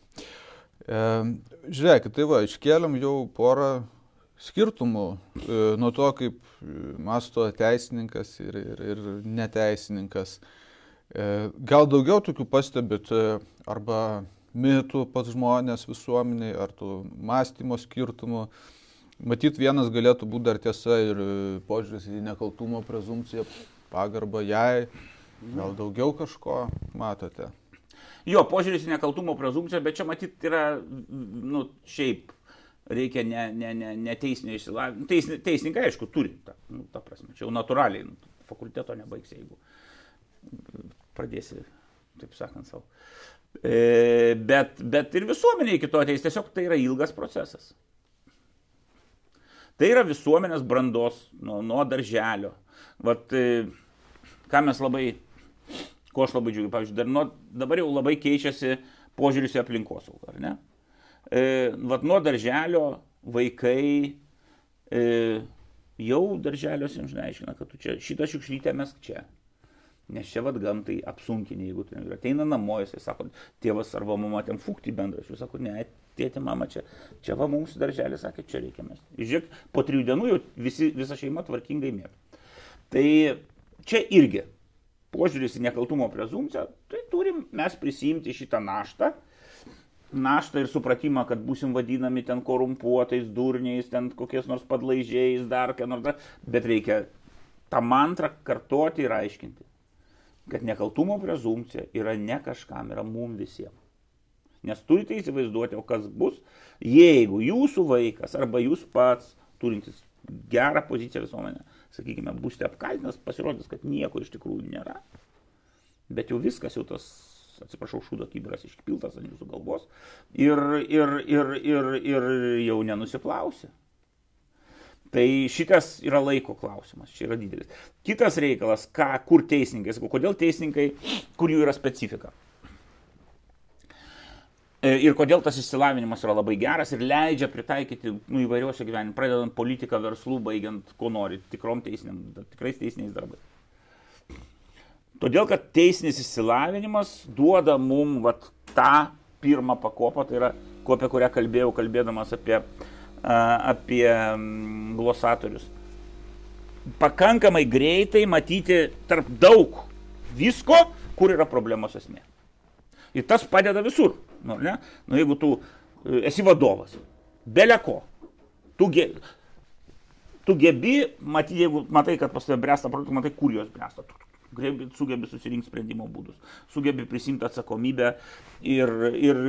E, žiūrėkit, tai va, iškėlėm jau porą skirtumų e, nuo to, kaip masto teisininkas ir, ir, ir neteisininkas. E, gal daugiau tokių pastebit e, arba mitų pas žmonės visuomeniai, ar tų mąstymo skirtumų. Matyt, vienas galėtų būti dar tiesa ir požiūris į nekaltumo prezumciją, pagarbą jai, gal daugiau kažko matote. Jo, požiūris į nekaltumo prezumciją, bet čia matyt yra, nu, šiaip reikia ne, ne, ne, ne teisinio išsilavinimo. Teis, teisininkai, aišku, turi, ta, nu, ta prasme, čia jau natūraliai, nu, fakulteto nebaigs, jeigu pradėsi, taip sakant, savo. E, bet, bet ir visuomenė iki to ateis, tiesiog tai yra ilgas procesas. Tai yra visuomenės brandos nuo, nuo darželio. Vat, e, ką mes labai, ko aš labai džiugiu, pavyzdžiui, dar nuo, dabar jau labai keičiasi požiūris į aplinkosaugą, ar ne? E, vat nuo darželio vaikai e, jau darželiuose jums aiškina, kad tu čia šitą šiukšlytę mes čia. Nes čia vad gamtai apsunkinė, jeigu tai ateina namo, jisai sako, tėvas arba mama ten fukti bendrašių, sako, ne, tėti, mama čia, čia va mums darželį sakė, čia reikia mes. Žiūrėk, po trijų dienų jau visi, visa šeima tvarkingai mėg. Tai čia irgi požiūris į nekaltumo prezumciją, tai turim mes prisimti šitą naštą, naštą ir supratimą, kad busim vadinami ten korumpuotais, durniais, ten kokiais nors padlaižiais, dar ką nors, bet reikia tą mantrą kartoti ir aiškinti kad nekaltumo prezumcija yra ne kažkam, yra mum visiems. Nes turite įsivaizduoti, o kas bus, jeigu jūsų vaikas arba jūs pats turintis gerą poziciją visuomenę, sakykime, būsite apkaltinęs, pasirodys, kad nieko iš tikrųjų nėra, bet jau viskas jau tas, atsiprašau, šūdo kibiras išpiltas ant jūsų galvos ir, ir, ir, ir, ir jau nenusiplausi. Tai šitas yra laiko klausimas, čia yra didelis. Kitas reikalas, ką, kur teisininkai, sakau, kodėl teisininkai, kur jų yra specifika. E, ir kodėl tas išsilavinimas yra labai geras ir leidžia pritaikyti nu, įvairiuose gyvenime, pradedant politiką, verslų, baigiant, ko nori, tikrom teisiniam, tikrais teisiniais darbais. Todėl, kad teisinis išsilavinimas duoda mum vat, tą pirmą pakopą, tai yra, apie kurią kalbėjau, kalbėdamas apie uh, apie glosatorius. Pakankamai greitai matyti tarp daug visko, kur yra problemos esmė. Ir tas padeda visur. Nu, ne? nu, jeigu tu e, esi vadovas, beleko, tu, ge, tu gebi, matyti, jeigu matai, kad pas tave bręsta produktai, matai, kur jos bręsta. Tu, sugebi susirinkti sprendimo būdus, sugebi prisimti atsakomybę ir, ir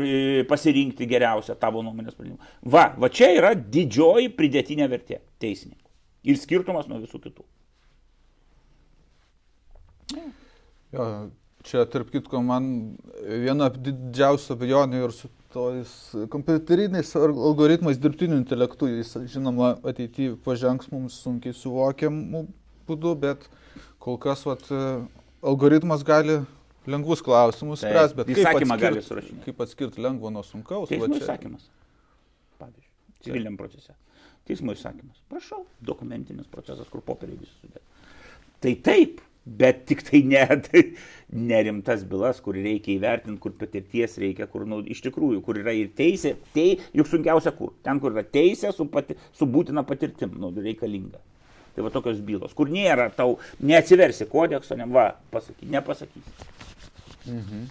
pasirinkti geriausią tavo nuomonės sprendimą. Va, va čia yra didžioji pridėtinė vertė teisininkų. Ir skirtumas nuo visų kitų. Jo, čia, tarp kitko, man viena didžiausia abejonių ir su tojais kompiuteriniais algoritmais dirbtiniu intelektu, jis, žinoma, ateityje pažengs mums sunkiai suvokiamų būdų, bet kol kas vat, algoritmas gali lengvus klausimus spręs, bet kaip atskirt, kaip atskirti lengvo nuo sunkaus? Teismo įsakymas. Pavyzdžiui, civiliniam procese. Teismo įsakymas. Prašau, dokumentinis procesas, kur popieriai visi sudėti. Tai taip, bet tik tai ne, tai nerimtas bylas, kur reikia įvertinti, kur patirties reikia, kur nu, iš tikrųjų, kur yra ir teisė, tai juk sunkiausia kur. Ten, kur yra teisė su, pati, su būtina patirtim, nu, reikalinga. Tai va tokios bylos, kur nėra tau, neatsiversi kodekso, ne va, pasaky, nepasakysi. Mhm.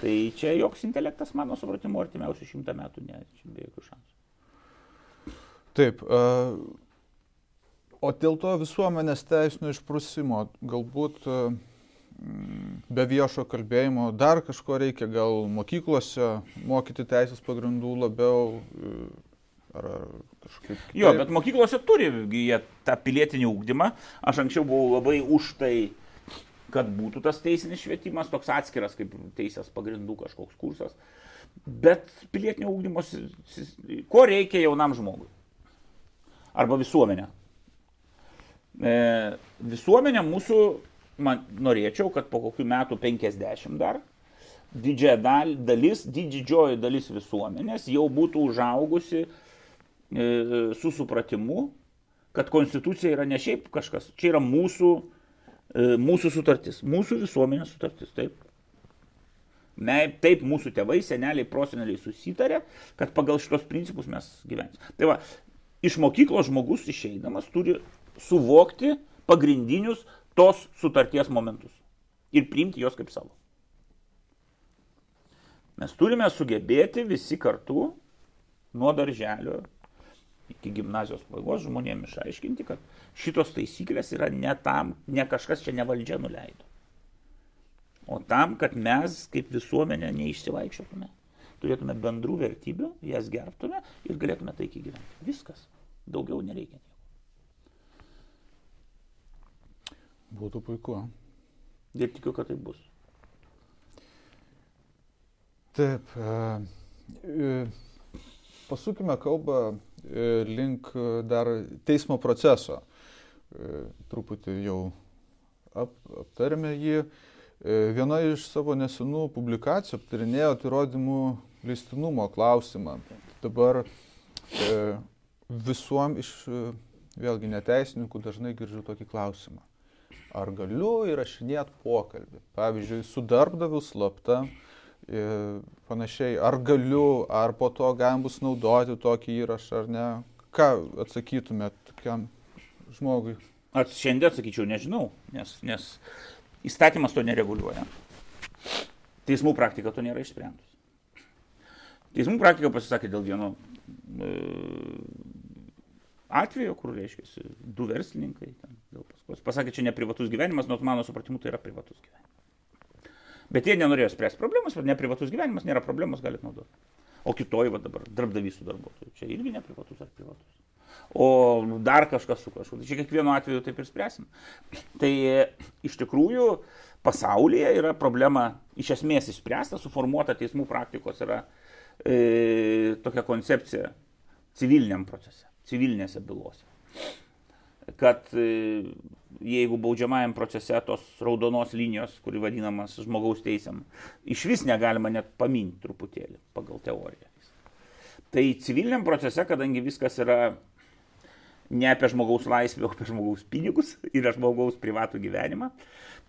Tai čia joks intelektas, mano supratimu, artimiausių šimtą metų, ne, čia be jokių šansų. Taip. Uh, o dėl to visuomenės teisinio išprusimo, galbūt be viešo kalbėjimo dar kažko reikia, gal mokyklose mokyti teisės pagrindų labiau, ar, kažkaip. Kitaip. Jo, bet mokyklose turi jie tą pilietinį ūkdymą. Aš anksčiau buvau labai už tai, kad būtų tas teisinis švietimas, toks atskiras kaip teisės pagrindų kažkoks kursas. Bet pilietinio ūkdymo, ko reikia jaunam žmogui? Arba visuomenė. E, visuomenė mūsų, man norėčiau, kad po kokių metų 50 dar, didžioji dalis, didžioji dalis visuomenės jau būtų užaugusi su supratimu, kad konstitucija yra ne šiaip kažkas, čia yra mūsų, e, mūsų sutartis, mūsų visuomenės sutartis, taip. Me, taip mūsų tėvai, seneliai, proseneliai susitarė, kad pagal šitos principus mes gyvensime. Tai va, iš mokyklos žmogus išeidamas turi suvokti pagrindinius tos sutarties momentus ir priimti juos kaip savo. Mes turime sugebėti visi kartu nuo darželio iki gimnazijos pabaigos žmonėms išaiškinti, kad šitos taisyklės yra ne tam, ne kažkas čia ne valdžia nuleido. O tam, kad mes kaip visuomenė neišsivaikščiotume, turėtume bendrų vertybių, jas gerbtume ir galėtume taikiai gyventi. Viskas. Daugiau nereikia nieko. Būtų puiku. Ir tikiu, kad tai bus. Taip. E, e, pasukime kalbą link dar teismo proceso. E, truputį jau ap, aptarėme jį. E, viena iš savo nesenų publikacijų aptarinėjo įrodymų leistinumo klausimą. Dabar e, visuom iš, e, vėlgi neteisininkų dažnai girdžiu tokį klausimą. Ar galiu įrašinėti pokalbį? Pavyzdžiui, su darbdaviu slapta, e, panašiai, ar galiu, ar po to galim bus naudoti tokį įrašą ar ne. Ką atsakytumėt tokiam žmogui? Aš šiandien atsakyčiau, nežinau, nes, nes įstatymas to nereguliuoja. Teismų praktika to nėra išsprendus. Teismų praktika pasisakė dėl vieno e, atvejo, kur, reiškia, du verslininkai, ten, dėl paskos, pasakė, čia ne privatus gyvenimas, nors mano supratimu tai yra privatus gyvenimas. Bet jie nenorėjo spręsti problemas, ne privatus gyvenimas, nėra problemos, galite naudoti. O kitoj, va dabar, darbdavys su darbuotoju, čia irgi ne privatus ar privatus. O dar kažkas su kažkuo. Tai čia kiekvienu atveju taip ir spręsim. Tai iš tikrųjų pasaulyje yra problema iš esmės išspręsta, suformuota teismų praktikos yra e, tokia koncepcija civiliniam procese, civilinėse bylose. Kad e, jeigu baudžiamajam procese tos raudonos linijos, kuri vadinamas žmogaus teisėm, iš vis negalima net paminti truputėlį pagal teoriją. Tai civiliniam procese, kadangi viskas yra ne apie žmogaus laisvę, o apie žmogaus pinigus ir žmogaus privatų gyvenimą,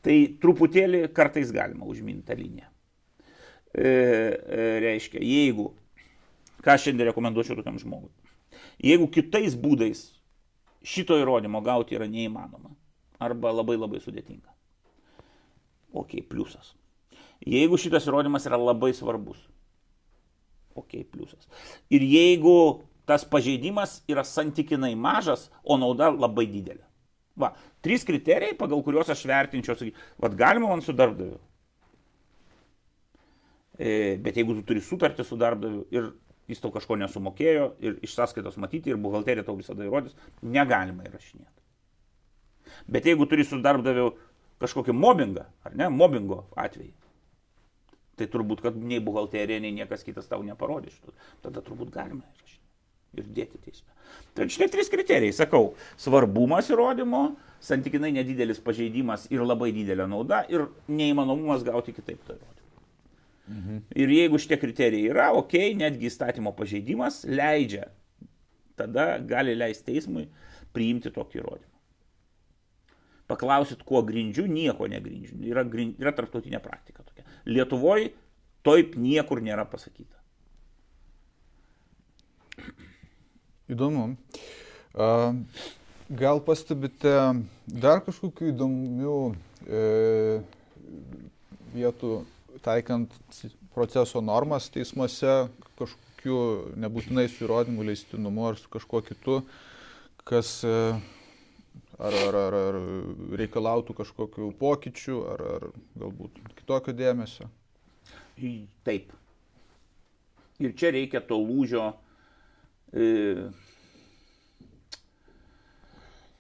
tai truputėlį kartais galima užminti tą liniją. E, e, reiškia, jeigu, ką šiandien rekomenduočiau tokiam žmogui, jeigu kitais būdais šito įrodymo gauti yra neįmanoma arba labai labai sudėtinga, ok, pliusas. Jeigu šitas įrodymas yra labai svarbus, ok, pliusas. Ir jeigu tas pažeidimas yra santykinai mažas, o nauda labai didelė. Va, trys kriterijai, pagal kuriuos aš vertinčiau, sakyt, vad galima man su darbdaviu. E, bet jeigu tu turi sutartį su darbdaviu ir jis tau kažko nesumokėjo ir iš sąskaitos matyti ir buhalterija tau visada įrodys, negalima įrašinėti. Bet jeigu turi su darbdaviu kažkokį mobbingą, ar ne, mobbingo atvejį, tai turbūt, kad nei buhalterija, nei niekas kitas tau neparodys. Tada turbūt galima įrašinėti ir dėti teisme. Tai šitie trys kriterijai, sakau, svarbumas įrodymo, santykinai nedidelis pažeidimas ir labai didelė nauda ir neįmanomumas gauti kitaip to įrodymą. Mhm. Ir jeigu šitie kriterijai yra, ok, netgi įstatymo pažeidimas leidžia, tada gali leisti teismui priimti tokį įrodymą. Paklausit, kuo grindžiu, nieko negrindžiu. Yra, yra tarptautinė praktika tokia. Lietuvoje taip niekur nėra pasakyta. Įdomu. Gal pastebite dar kažkokių įdomių e, vietų taikant proceso normas teismuose, kažkokiu nebūtinai su įrodymu leistinumu ar su kažkuo kitu, kas e, ar, ar, ar, ar reikalautų kažkokių pokyčių, ar, ar galbūt kitokio dėmesio? Taip. Ir čia reikia to lūžio e,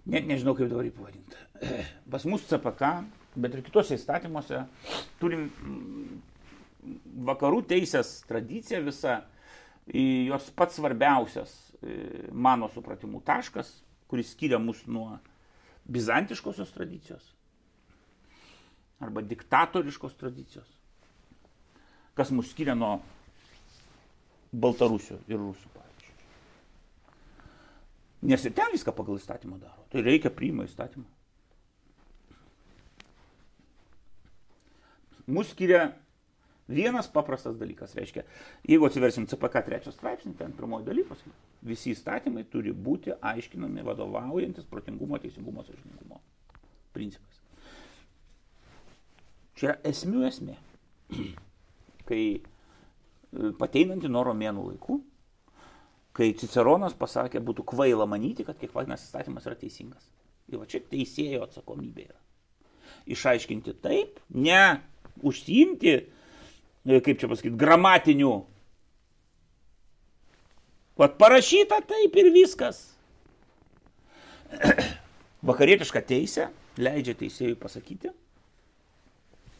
net nežinau kaip dabar jį pavadinti. Pas mus CPK, bet ir kitose įstatymuose turim mm, vakarų teisės tradiciją visą, jos pats svarbiausias mano supratimų taškas, kuris skiria mus nuo bizantiškosios tradicijos arba diktatoriškos tradicijos, kas mus skiria nuo Baltarusių ir Rusų. Nes ir ten viską pagal įstatymą daro. Tai reikia priima įstatymą. Mūsų skiria Vienas paprastas dalykas reiškia, jeigu atsiversim CPK trečią straipsnį, ten pirmoji daly pasakyti, visi įstatymai turi būti aiškinami vadovaujantis protingumo, teisingumo, sąžiningumo principas. Čia yra esmių esmė. Kai e, pateinant į nuo romėnų laikų, kai Ciceronas pasakė, būtų kvaila manyti, kad kiekvienas įstatymas yra teisingas. Ir va čia teisėjo atsakomybė yra. Išaiškinti taip, ne užsiimti E, kaip čia pasakyti, gramatinių. Vat parašyta taip ir viskas. Vakarietiška teisė leidžia teisėjui pasakyti,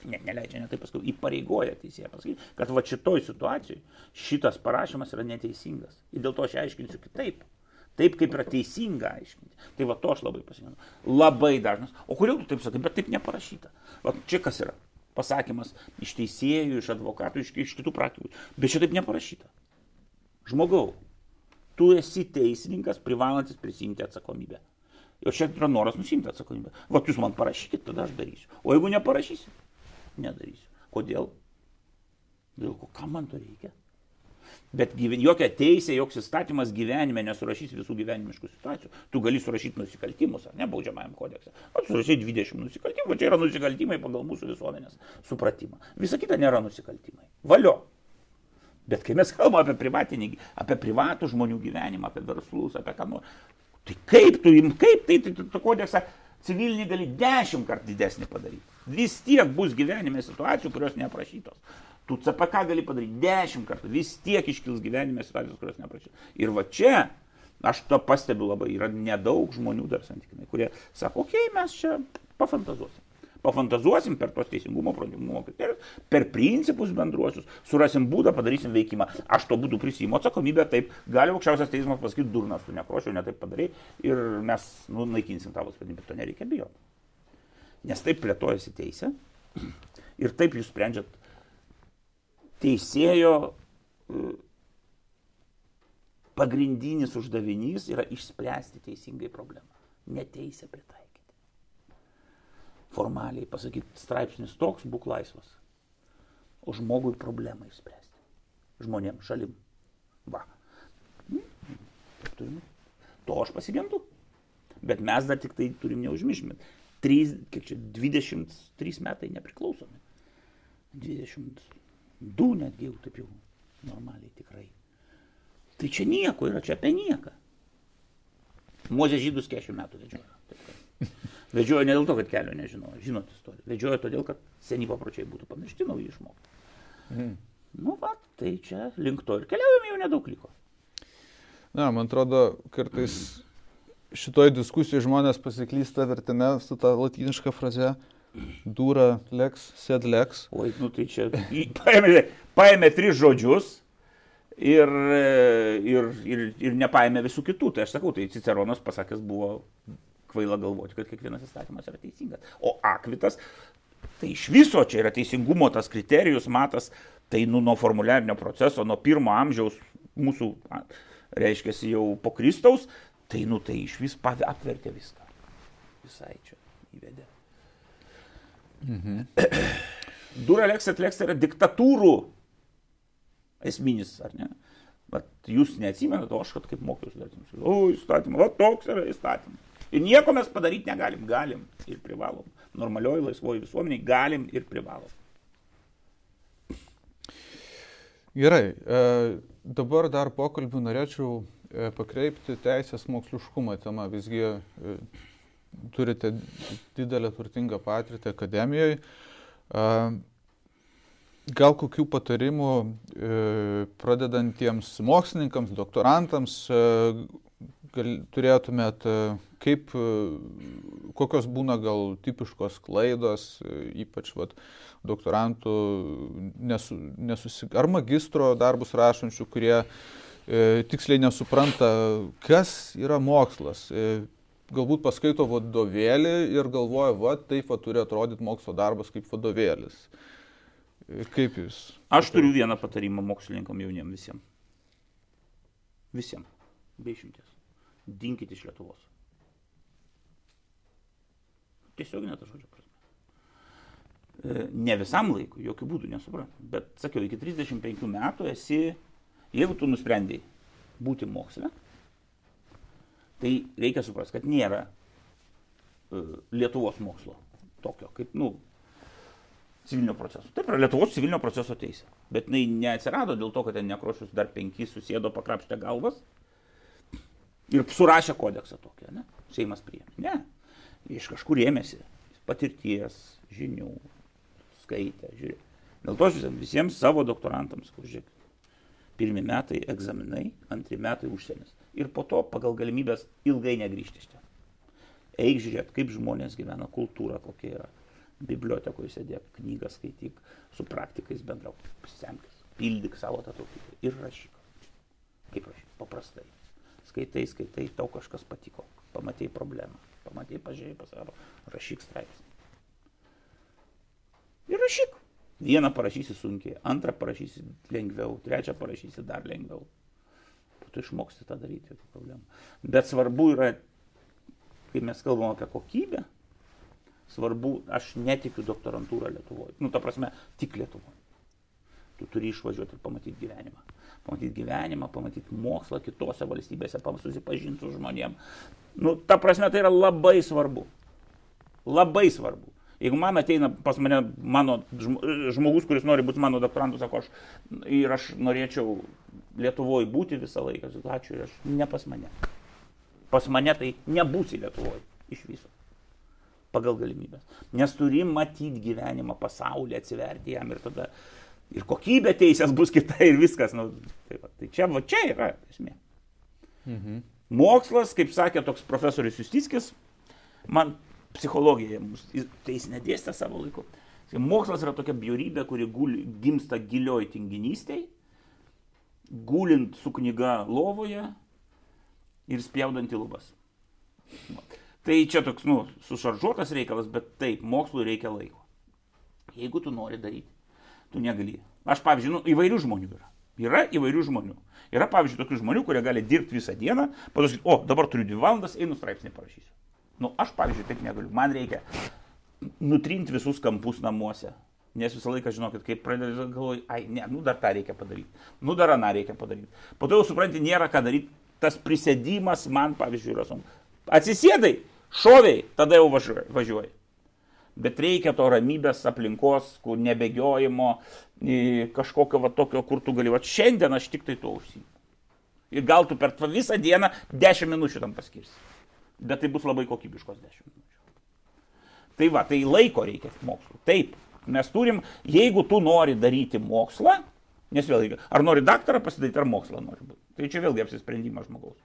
ne, neleidžia, ne taip paskui, įpareigoja teisėją pasakyti, kad va šitoj situacijai šitas parašymas yra neteisingas. Ir dėl to aš aiškinsiu kitaip. Taip, kaip yra teisinga aiškinti. Tai va to aš labai pasigendu. Labai dažnas. O kodėl tu taip sakai, bet taip neparašyta. Va čia kas yra pasakymas iš teisėjų, iš advokatų, iš, iš kitų praktikų. Bet šitaip neparašyta. Žmogau, tu esi teisininkas, privalantis prisimti atsakomybę. Ir čia yra noras nusimti atsakomybę. Vat jūs man parašykit, tada aš darysiu. O jeigu neparašysi, nedarysiu. Kodėl? Dėl ko, kam man to reikia? Bet jokia teisė, joks įstatymas gyvenime nesurašys visų gyvenimiškų situacijų. Tu gali surašyti nusikaltimus, ar ne, baudžiamajam kodekse. O surašyti 20 nusikaltimų, čia yra nusikaltimai pagal mūsų visuomenės supratimą. Visa kita nėra nusikaltimai. Valio. Bet kai mes kalbame apie privatinį, apie privatų žmonių gyvenimą, apie verslus, apie ką nors, tai kaip tu, kaip tai, tai, tai, tai kodeksą civilinį gali dešimt kartų didesnį padaryti. Vis tiek bus gyvenime situacijų, kurios neaprašytos. Tu CPK gali padaryti dešimt kartų, vis tiek iškils gyvenime situacijos, kurios neprašyti. Ir va čia, aš to pastebiu labai, yra nedaug žmonių dar santykinai, kurie sako, okei, okay, mes čia pafantazuosim. Pafantazuosim per tos teisingumo, protingumo kriterijus, per principus bendruosius, surasim būdą, padarysim veikimą. Aš to būdu prisijimu atsakomybę, taip, gali aukščiausias teismas pasakyti, durnas, tu nekrošiau, netaip padarai ir mes nu, naikinsim tavo sprendimą, bet to nereikia bijoti. Nes taip plėtojasi teisė ir taip jūs sprendžiat teisėjo e, pagrindinis uždavinys yra išspręsti teisingai problemą, neteisę pritaikyti. Formaliai pasakyti, straipsnis toks, būk laisvas. O žmogui problemą išspręsti. Žmonėm, šalim. Va. Turim. To aš pasigendu. Bet mes dar tik tai turim neužmišti. 3, kiek čia, 23 metai nepriklausomi. 20 Du netgi jau taip jau normaliai tikrai. Tai čia nieko yra, čia apie nieką. Mozė žydus 40 metų vedžiojo. Vedžiojo ne dėl to, kad kelio nežinojo, žinot istoriją. Vedžiojo todėl, kad seni papročiai būtų pamiršti, nauji išmokti. Mm. Nu, va, tai čia link to ir keliaujame jau nedaug liko. Na, man atrodo, kartais šitoje diskusijoje žmonės pasiklysta vertime su ta latiniška fraze Dūra leks, sed leks. Oi, nu tai čia paėmė, paėmė tris žodžius ir, ir, ir, ir nepaėmė visų kitų. Tai aš sakau, tai Ciceronas pasakęs buvo kvaila galvoti, kad kiekvienas įstatymas yra teisingas. O akvitas, tai iš viso čia yra teisingumo tas kriterijus, matas, tai nu, nuo formuliarinio proceso, nuo pirmo amžiaus mūsų, reiškia, jau po Kristaus, tai nu tai iš vis apvertė viską. Visai čia įvedė. Mhm. Duralex atlex yra diktatūrų esminis, ar ne? Bet jūs neatsimenate, o aš kad kaip mokiausi vertimus. O, įstatymą, o toks yra įstatymas. Ir nieko mes padaryti negalim. Galim ir privalom. Normalioji laisvoji visuomeniai galim ir privalom. Gerai, e, dabar dar pokalbį norėčiau e, pakreipti teisės moksliškumo temą. Visgi e, turite didelę turtingą patirtį akademijoje. Gal kokių patarimų e, pradedantiems mokslininkams, doktorantams e, gal, turėtumėt, e, kaip, kokios būna gal tipiškos klaidos, ypač vat, doktorantų nesu, nesusi, ar magistro darbus rašančių, kurie tiksliai nesupranta, kas yra mokslas. Galbūt paskaito vadovėlį ir galvoja, va, taip va, turi atrodyti mokslo darbas kaip vadovėlis. Kaip jūs? Aš turiu vieną patarimą mokslininkam jauniem visiems. Visiems. Be išimties. Dinkit iš Lietuvos. Tiesiog net žodžio prasme. E, ne visam laikui, jokių būdų nesuprantu. Bet sakiau, iki 35 metų esi, jeigu tu nusprendai būti moksle, tai reikia suprasti, kad nėra uh, Lietuvos mokslo tokio, kaip, nu, civilinio proceso. Taip yra Lietuvos civilinio proceso teisė. Bet jinai neatsirado dėl to, kad ten nekrošius dar penki susėdo, pakrapštė galvas ir surašė kodeksą tokį, ne? Seimas priėmė. Ne. Iš kažkur ėmėsi patirties, žinių, skaitė, žiūrė. Dėl to visiems savo doktorantams, kur žiūrėk, pirmi metai egzaminai, antri metai užsienis. Ir po to pagal galimybės ilgai negrįžti iš čia. Eik žiūrėt, kaip žmonės gyvena, kultūra kokia yra. Bibliotekoje sėdėk, knygą skaityk, su praktikais bendrauk, semkis, pildyk savo tą tautybę ir rašyk. Kaip rašyk? Paprastai. Skaitai, skaitai, tau kažkas patiko, pamatėjai problemą, pamatėjai, pažiūrėjai pasaro, rašyk straipsnį. Ir rašyk. Vieną parašysi sunkiai, antrą parašysi lengviau, trečią parašysi dar lengviau. Tu išmoksti tą daryti, jokių problemų. Bet svarbu yra, kai mes kalbam apie kokybę, svarbu, aš netikiu doktorantūrą Lietuvoje. Nu, ta prasme, tik Lietuvoje. Tu turi išvažiuoti ir pamatyti gyvenimą. Pamatyti gyvenimą, pamatyti mokslą kitose valstybėse, susipažinti su žmonėm. Nu, ta prasme, tai yra labai svarbu. Labai svarbu. Jeigu man ateina pas mane mano žmogus, kuris nori būti mano doktorantu, sako, aš ir aš norėčiau Lietuvoje būti visą laiką, ačiū, aš ne pas mane. Pas mane tai nebūsi Lietuvoje iš viso. Pagal galimybės. Nes turi matyti gyvenimą pasaulyje, atsiverti jam ir tada ir kokybė teisės bus kita ir viskas. Nu, tai, va, tai čia, va, čia yra esmė. Mhm. Mokslas, kaip sakė toks profesorius Justickis, man psichologija, tai jis nedėstė savo laiku. Mokslas yra tokia bjaurybė, kuri guli, gimsta gilioj tinginystėj, gulint su knyga lovoje ir spjaudant į lubas. Tai čia toks, nu, sušaržuotas reikalas, bet taip, mokslui reikia laiko. Jeigu tu nori daryti, tu negali. Aš, pavyzdžiui, nu, įvairių žmonių yra. Yra įvairių žmonių. Yra, pavyzdžiui, tokių žmonių, kurie gali dirbti visą dieną, pasakyti, o, dabar turiu dvi valandas, einu straipsnį parašysiu. Nu, aš, pavyzdžiui, taip negaliu. Man reikia nutrinti visus kampus namuose. Nes visą laiką, žinokit, kaip pradedi galvoti, ai, ne, nu dar tą reikia padaryti, nu dar aną reikia padaryti. Po to jau supranti, nėra ką daryti, tas prisėdimas man, pavyzdžiui, yra sunku. Atsisėdai, šoviai, tada jau važiuoji. Bet reikia to ramybės aplinkos, kur nebėgiojimo, kažkokio va tokio, kur tu gali, va šiandien aš tik tai to užsiimu. Ir gal tu per visą dieną 10 minučių tam paskirsi bet tai bus labai kokybiškos 10 minučių. Tai va, tai laiko reikia mokslų. Taip, mes turim, jeigu tu nori daryti mokslą, nes vėlgi, ar nori daktarą pasidaryti, ar mokslą nori būti. Tai čia vėlgi apsisprendimas žmogaus.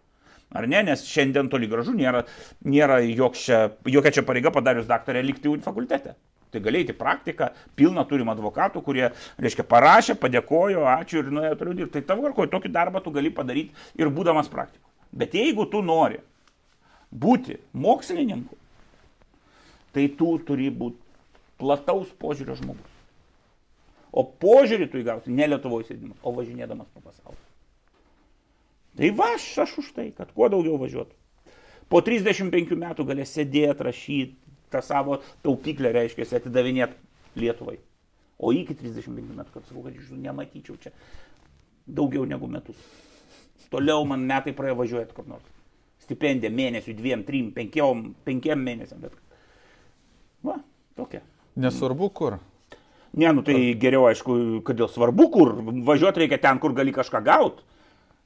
Ar ne, nes šiandien toli gražu nėra, nėra čia, jokia čia pareiga padarius daktarę likti fakultete. Tai galėjai praktiką, pilna turim advokatų, kurie, reiškia, parašė, padėkojo, ačiū ir nuėjo toliau dirbti. Tai tavo varkoje tokį darbą tu gali padaryti ir būdamas praktiko. Bet jeigu tu nori būti mokslininku, tai tu turi būti plataus požiūrio žmogus. O požiūrį tu įgausi ne Lietuvoje sėdimas, o važinėdamas po pasaulį. Tai va, aš, aš už tai, kad kuo daugiau važiuotų. Po 35 metų galės sėdėti, rašyti, tą savo taupyklę, reiškia, atidavinėti Lietuvai. O iki 35 metų, kad sakau, kad iš jų nematyčiau čia daugiau negu metus. Toliau man metai praėjo važiuoti kur nors stipendiją mėnesių, dviem, trim, penkiom, penkiem mėnesiam. Bet... Va, tokia. Nesvarbu kur. Ne, nu tai geriau, aišku, kodėl svarbu kur. Važiuoti reikia ten, kur gali kažką gauti,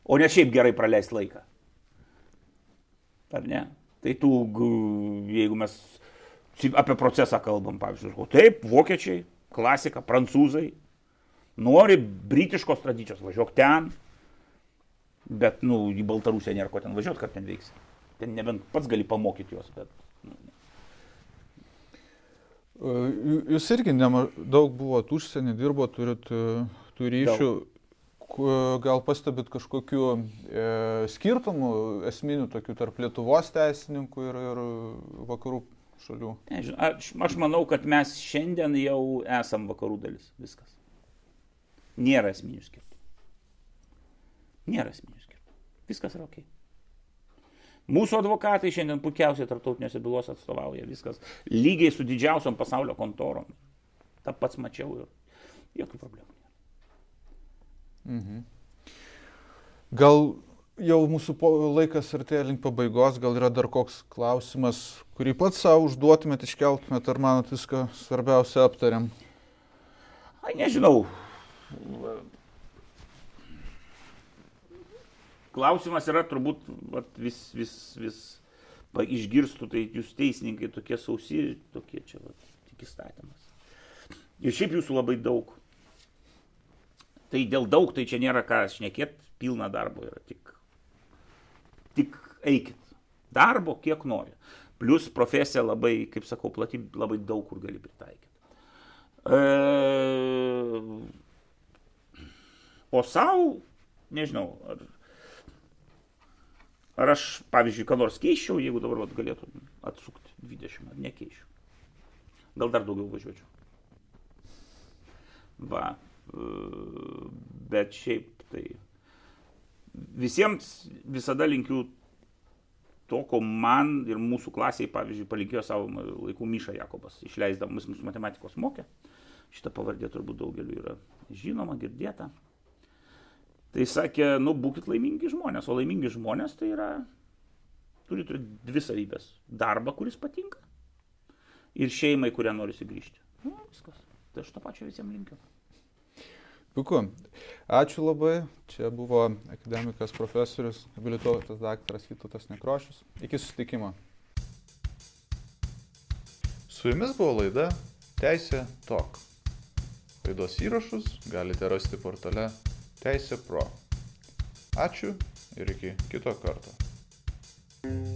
o ne šiaip gerai praleisti laiką. Ar ne? Tai tu, jeigu mes apie procesą kalbam, pavyzdžiui, taip, vokiečiai, klasika, prancūzai, nori britiškos tradicijos, važiuok ten, Bet, nu, į Baltarusiją nėra ko ten važiuoti, kad ten veiks. Ten nebent pats gali pamokyti juos, bet. Jūs irgi nema, daug buvot užsienį, dirbo, turit e, tų ryšių. Daug. Gal pastebit kažkokiu e, skirtumų esminių tokių tarp Lietuvos teisininkų ir, ir vakarų šalių? Ne, aš, aš manau, kad mes šiandien jau esam vakarų dalis. Viskas. Nėra esminių skirtumų. Nėra esminių skirtumų. Viskas yra ok. Mūsų advokatai šiandien puikiausiai tarptautinėse bylose atstovauja viskas lygiai su didžiausiom pasaulio kontorom. tą pats mačiau ir jokių problemų. Mhm. Gal jau mūsų po, laikas artėja link pabaigos, gal yra dar koks klausimas, kurį pats savo užduotumėt, iškeltumėt, ar manot viską svarbiausia aptariam? Ai, nežinau. Klausimas yra turbūt vat, vis, vis, vis išgirstų, tai jūs teisininkai tokie sausi, tokie čia vat, tik įstatymas. Ir šiaip jūsų labai daug. Tai dėl daug, tai čia nėra ką šnekėt, pilna darbo yra. Tik, tik eikit. Darbo kiek nori. Plus profesija labai, kaip sakau, plati, labai daug kur gali pritaikyti. E, o savo, nežinau, ar, ar aš, pavyzdžiui, ką nors keiščiau, jeigu dabar vat, galėtų atsukti 20, ar nekeiščiau. Gal dar daugiau važiuočiau. Va, e, bet šiaip tai visiems visada linkiu to, ko man ir mūsų klasiai, pavyzdžiui, palinkėjo savo laikų Myša Jakobas, išleisdamas mūsų matematikos mokę. Šitą pavardė turbūt daugeliu yra žinoma, girdėta. Tai sakė, nu, būkit laimingi žmonės, o laimingi žmonės tai yra, turi turėti dvi savybės. Darbą, kuris patinka ir šeimai, kurią nori sugrįžti. Nu, viskas. Tai aš to pačio visiems linkiu. Puiku. Ačiū labai. Čia buvo akademikas profesorius, habilituotas daktaras Vytautas Nekrošius. Iki susitikimo. Su jumis buvo laida Teisė Tok. Laidos įrašus galite rasti portale Teisė Pro. Ačiū ir iki kito karto. thank you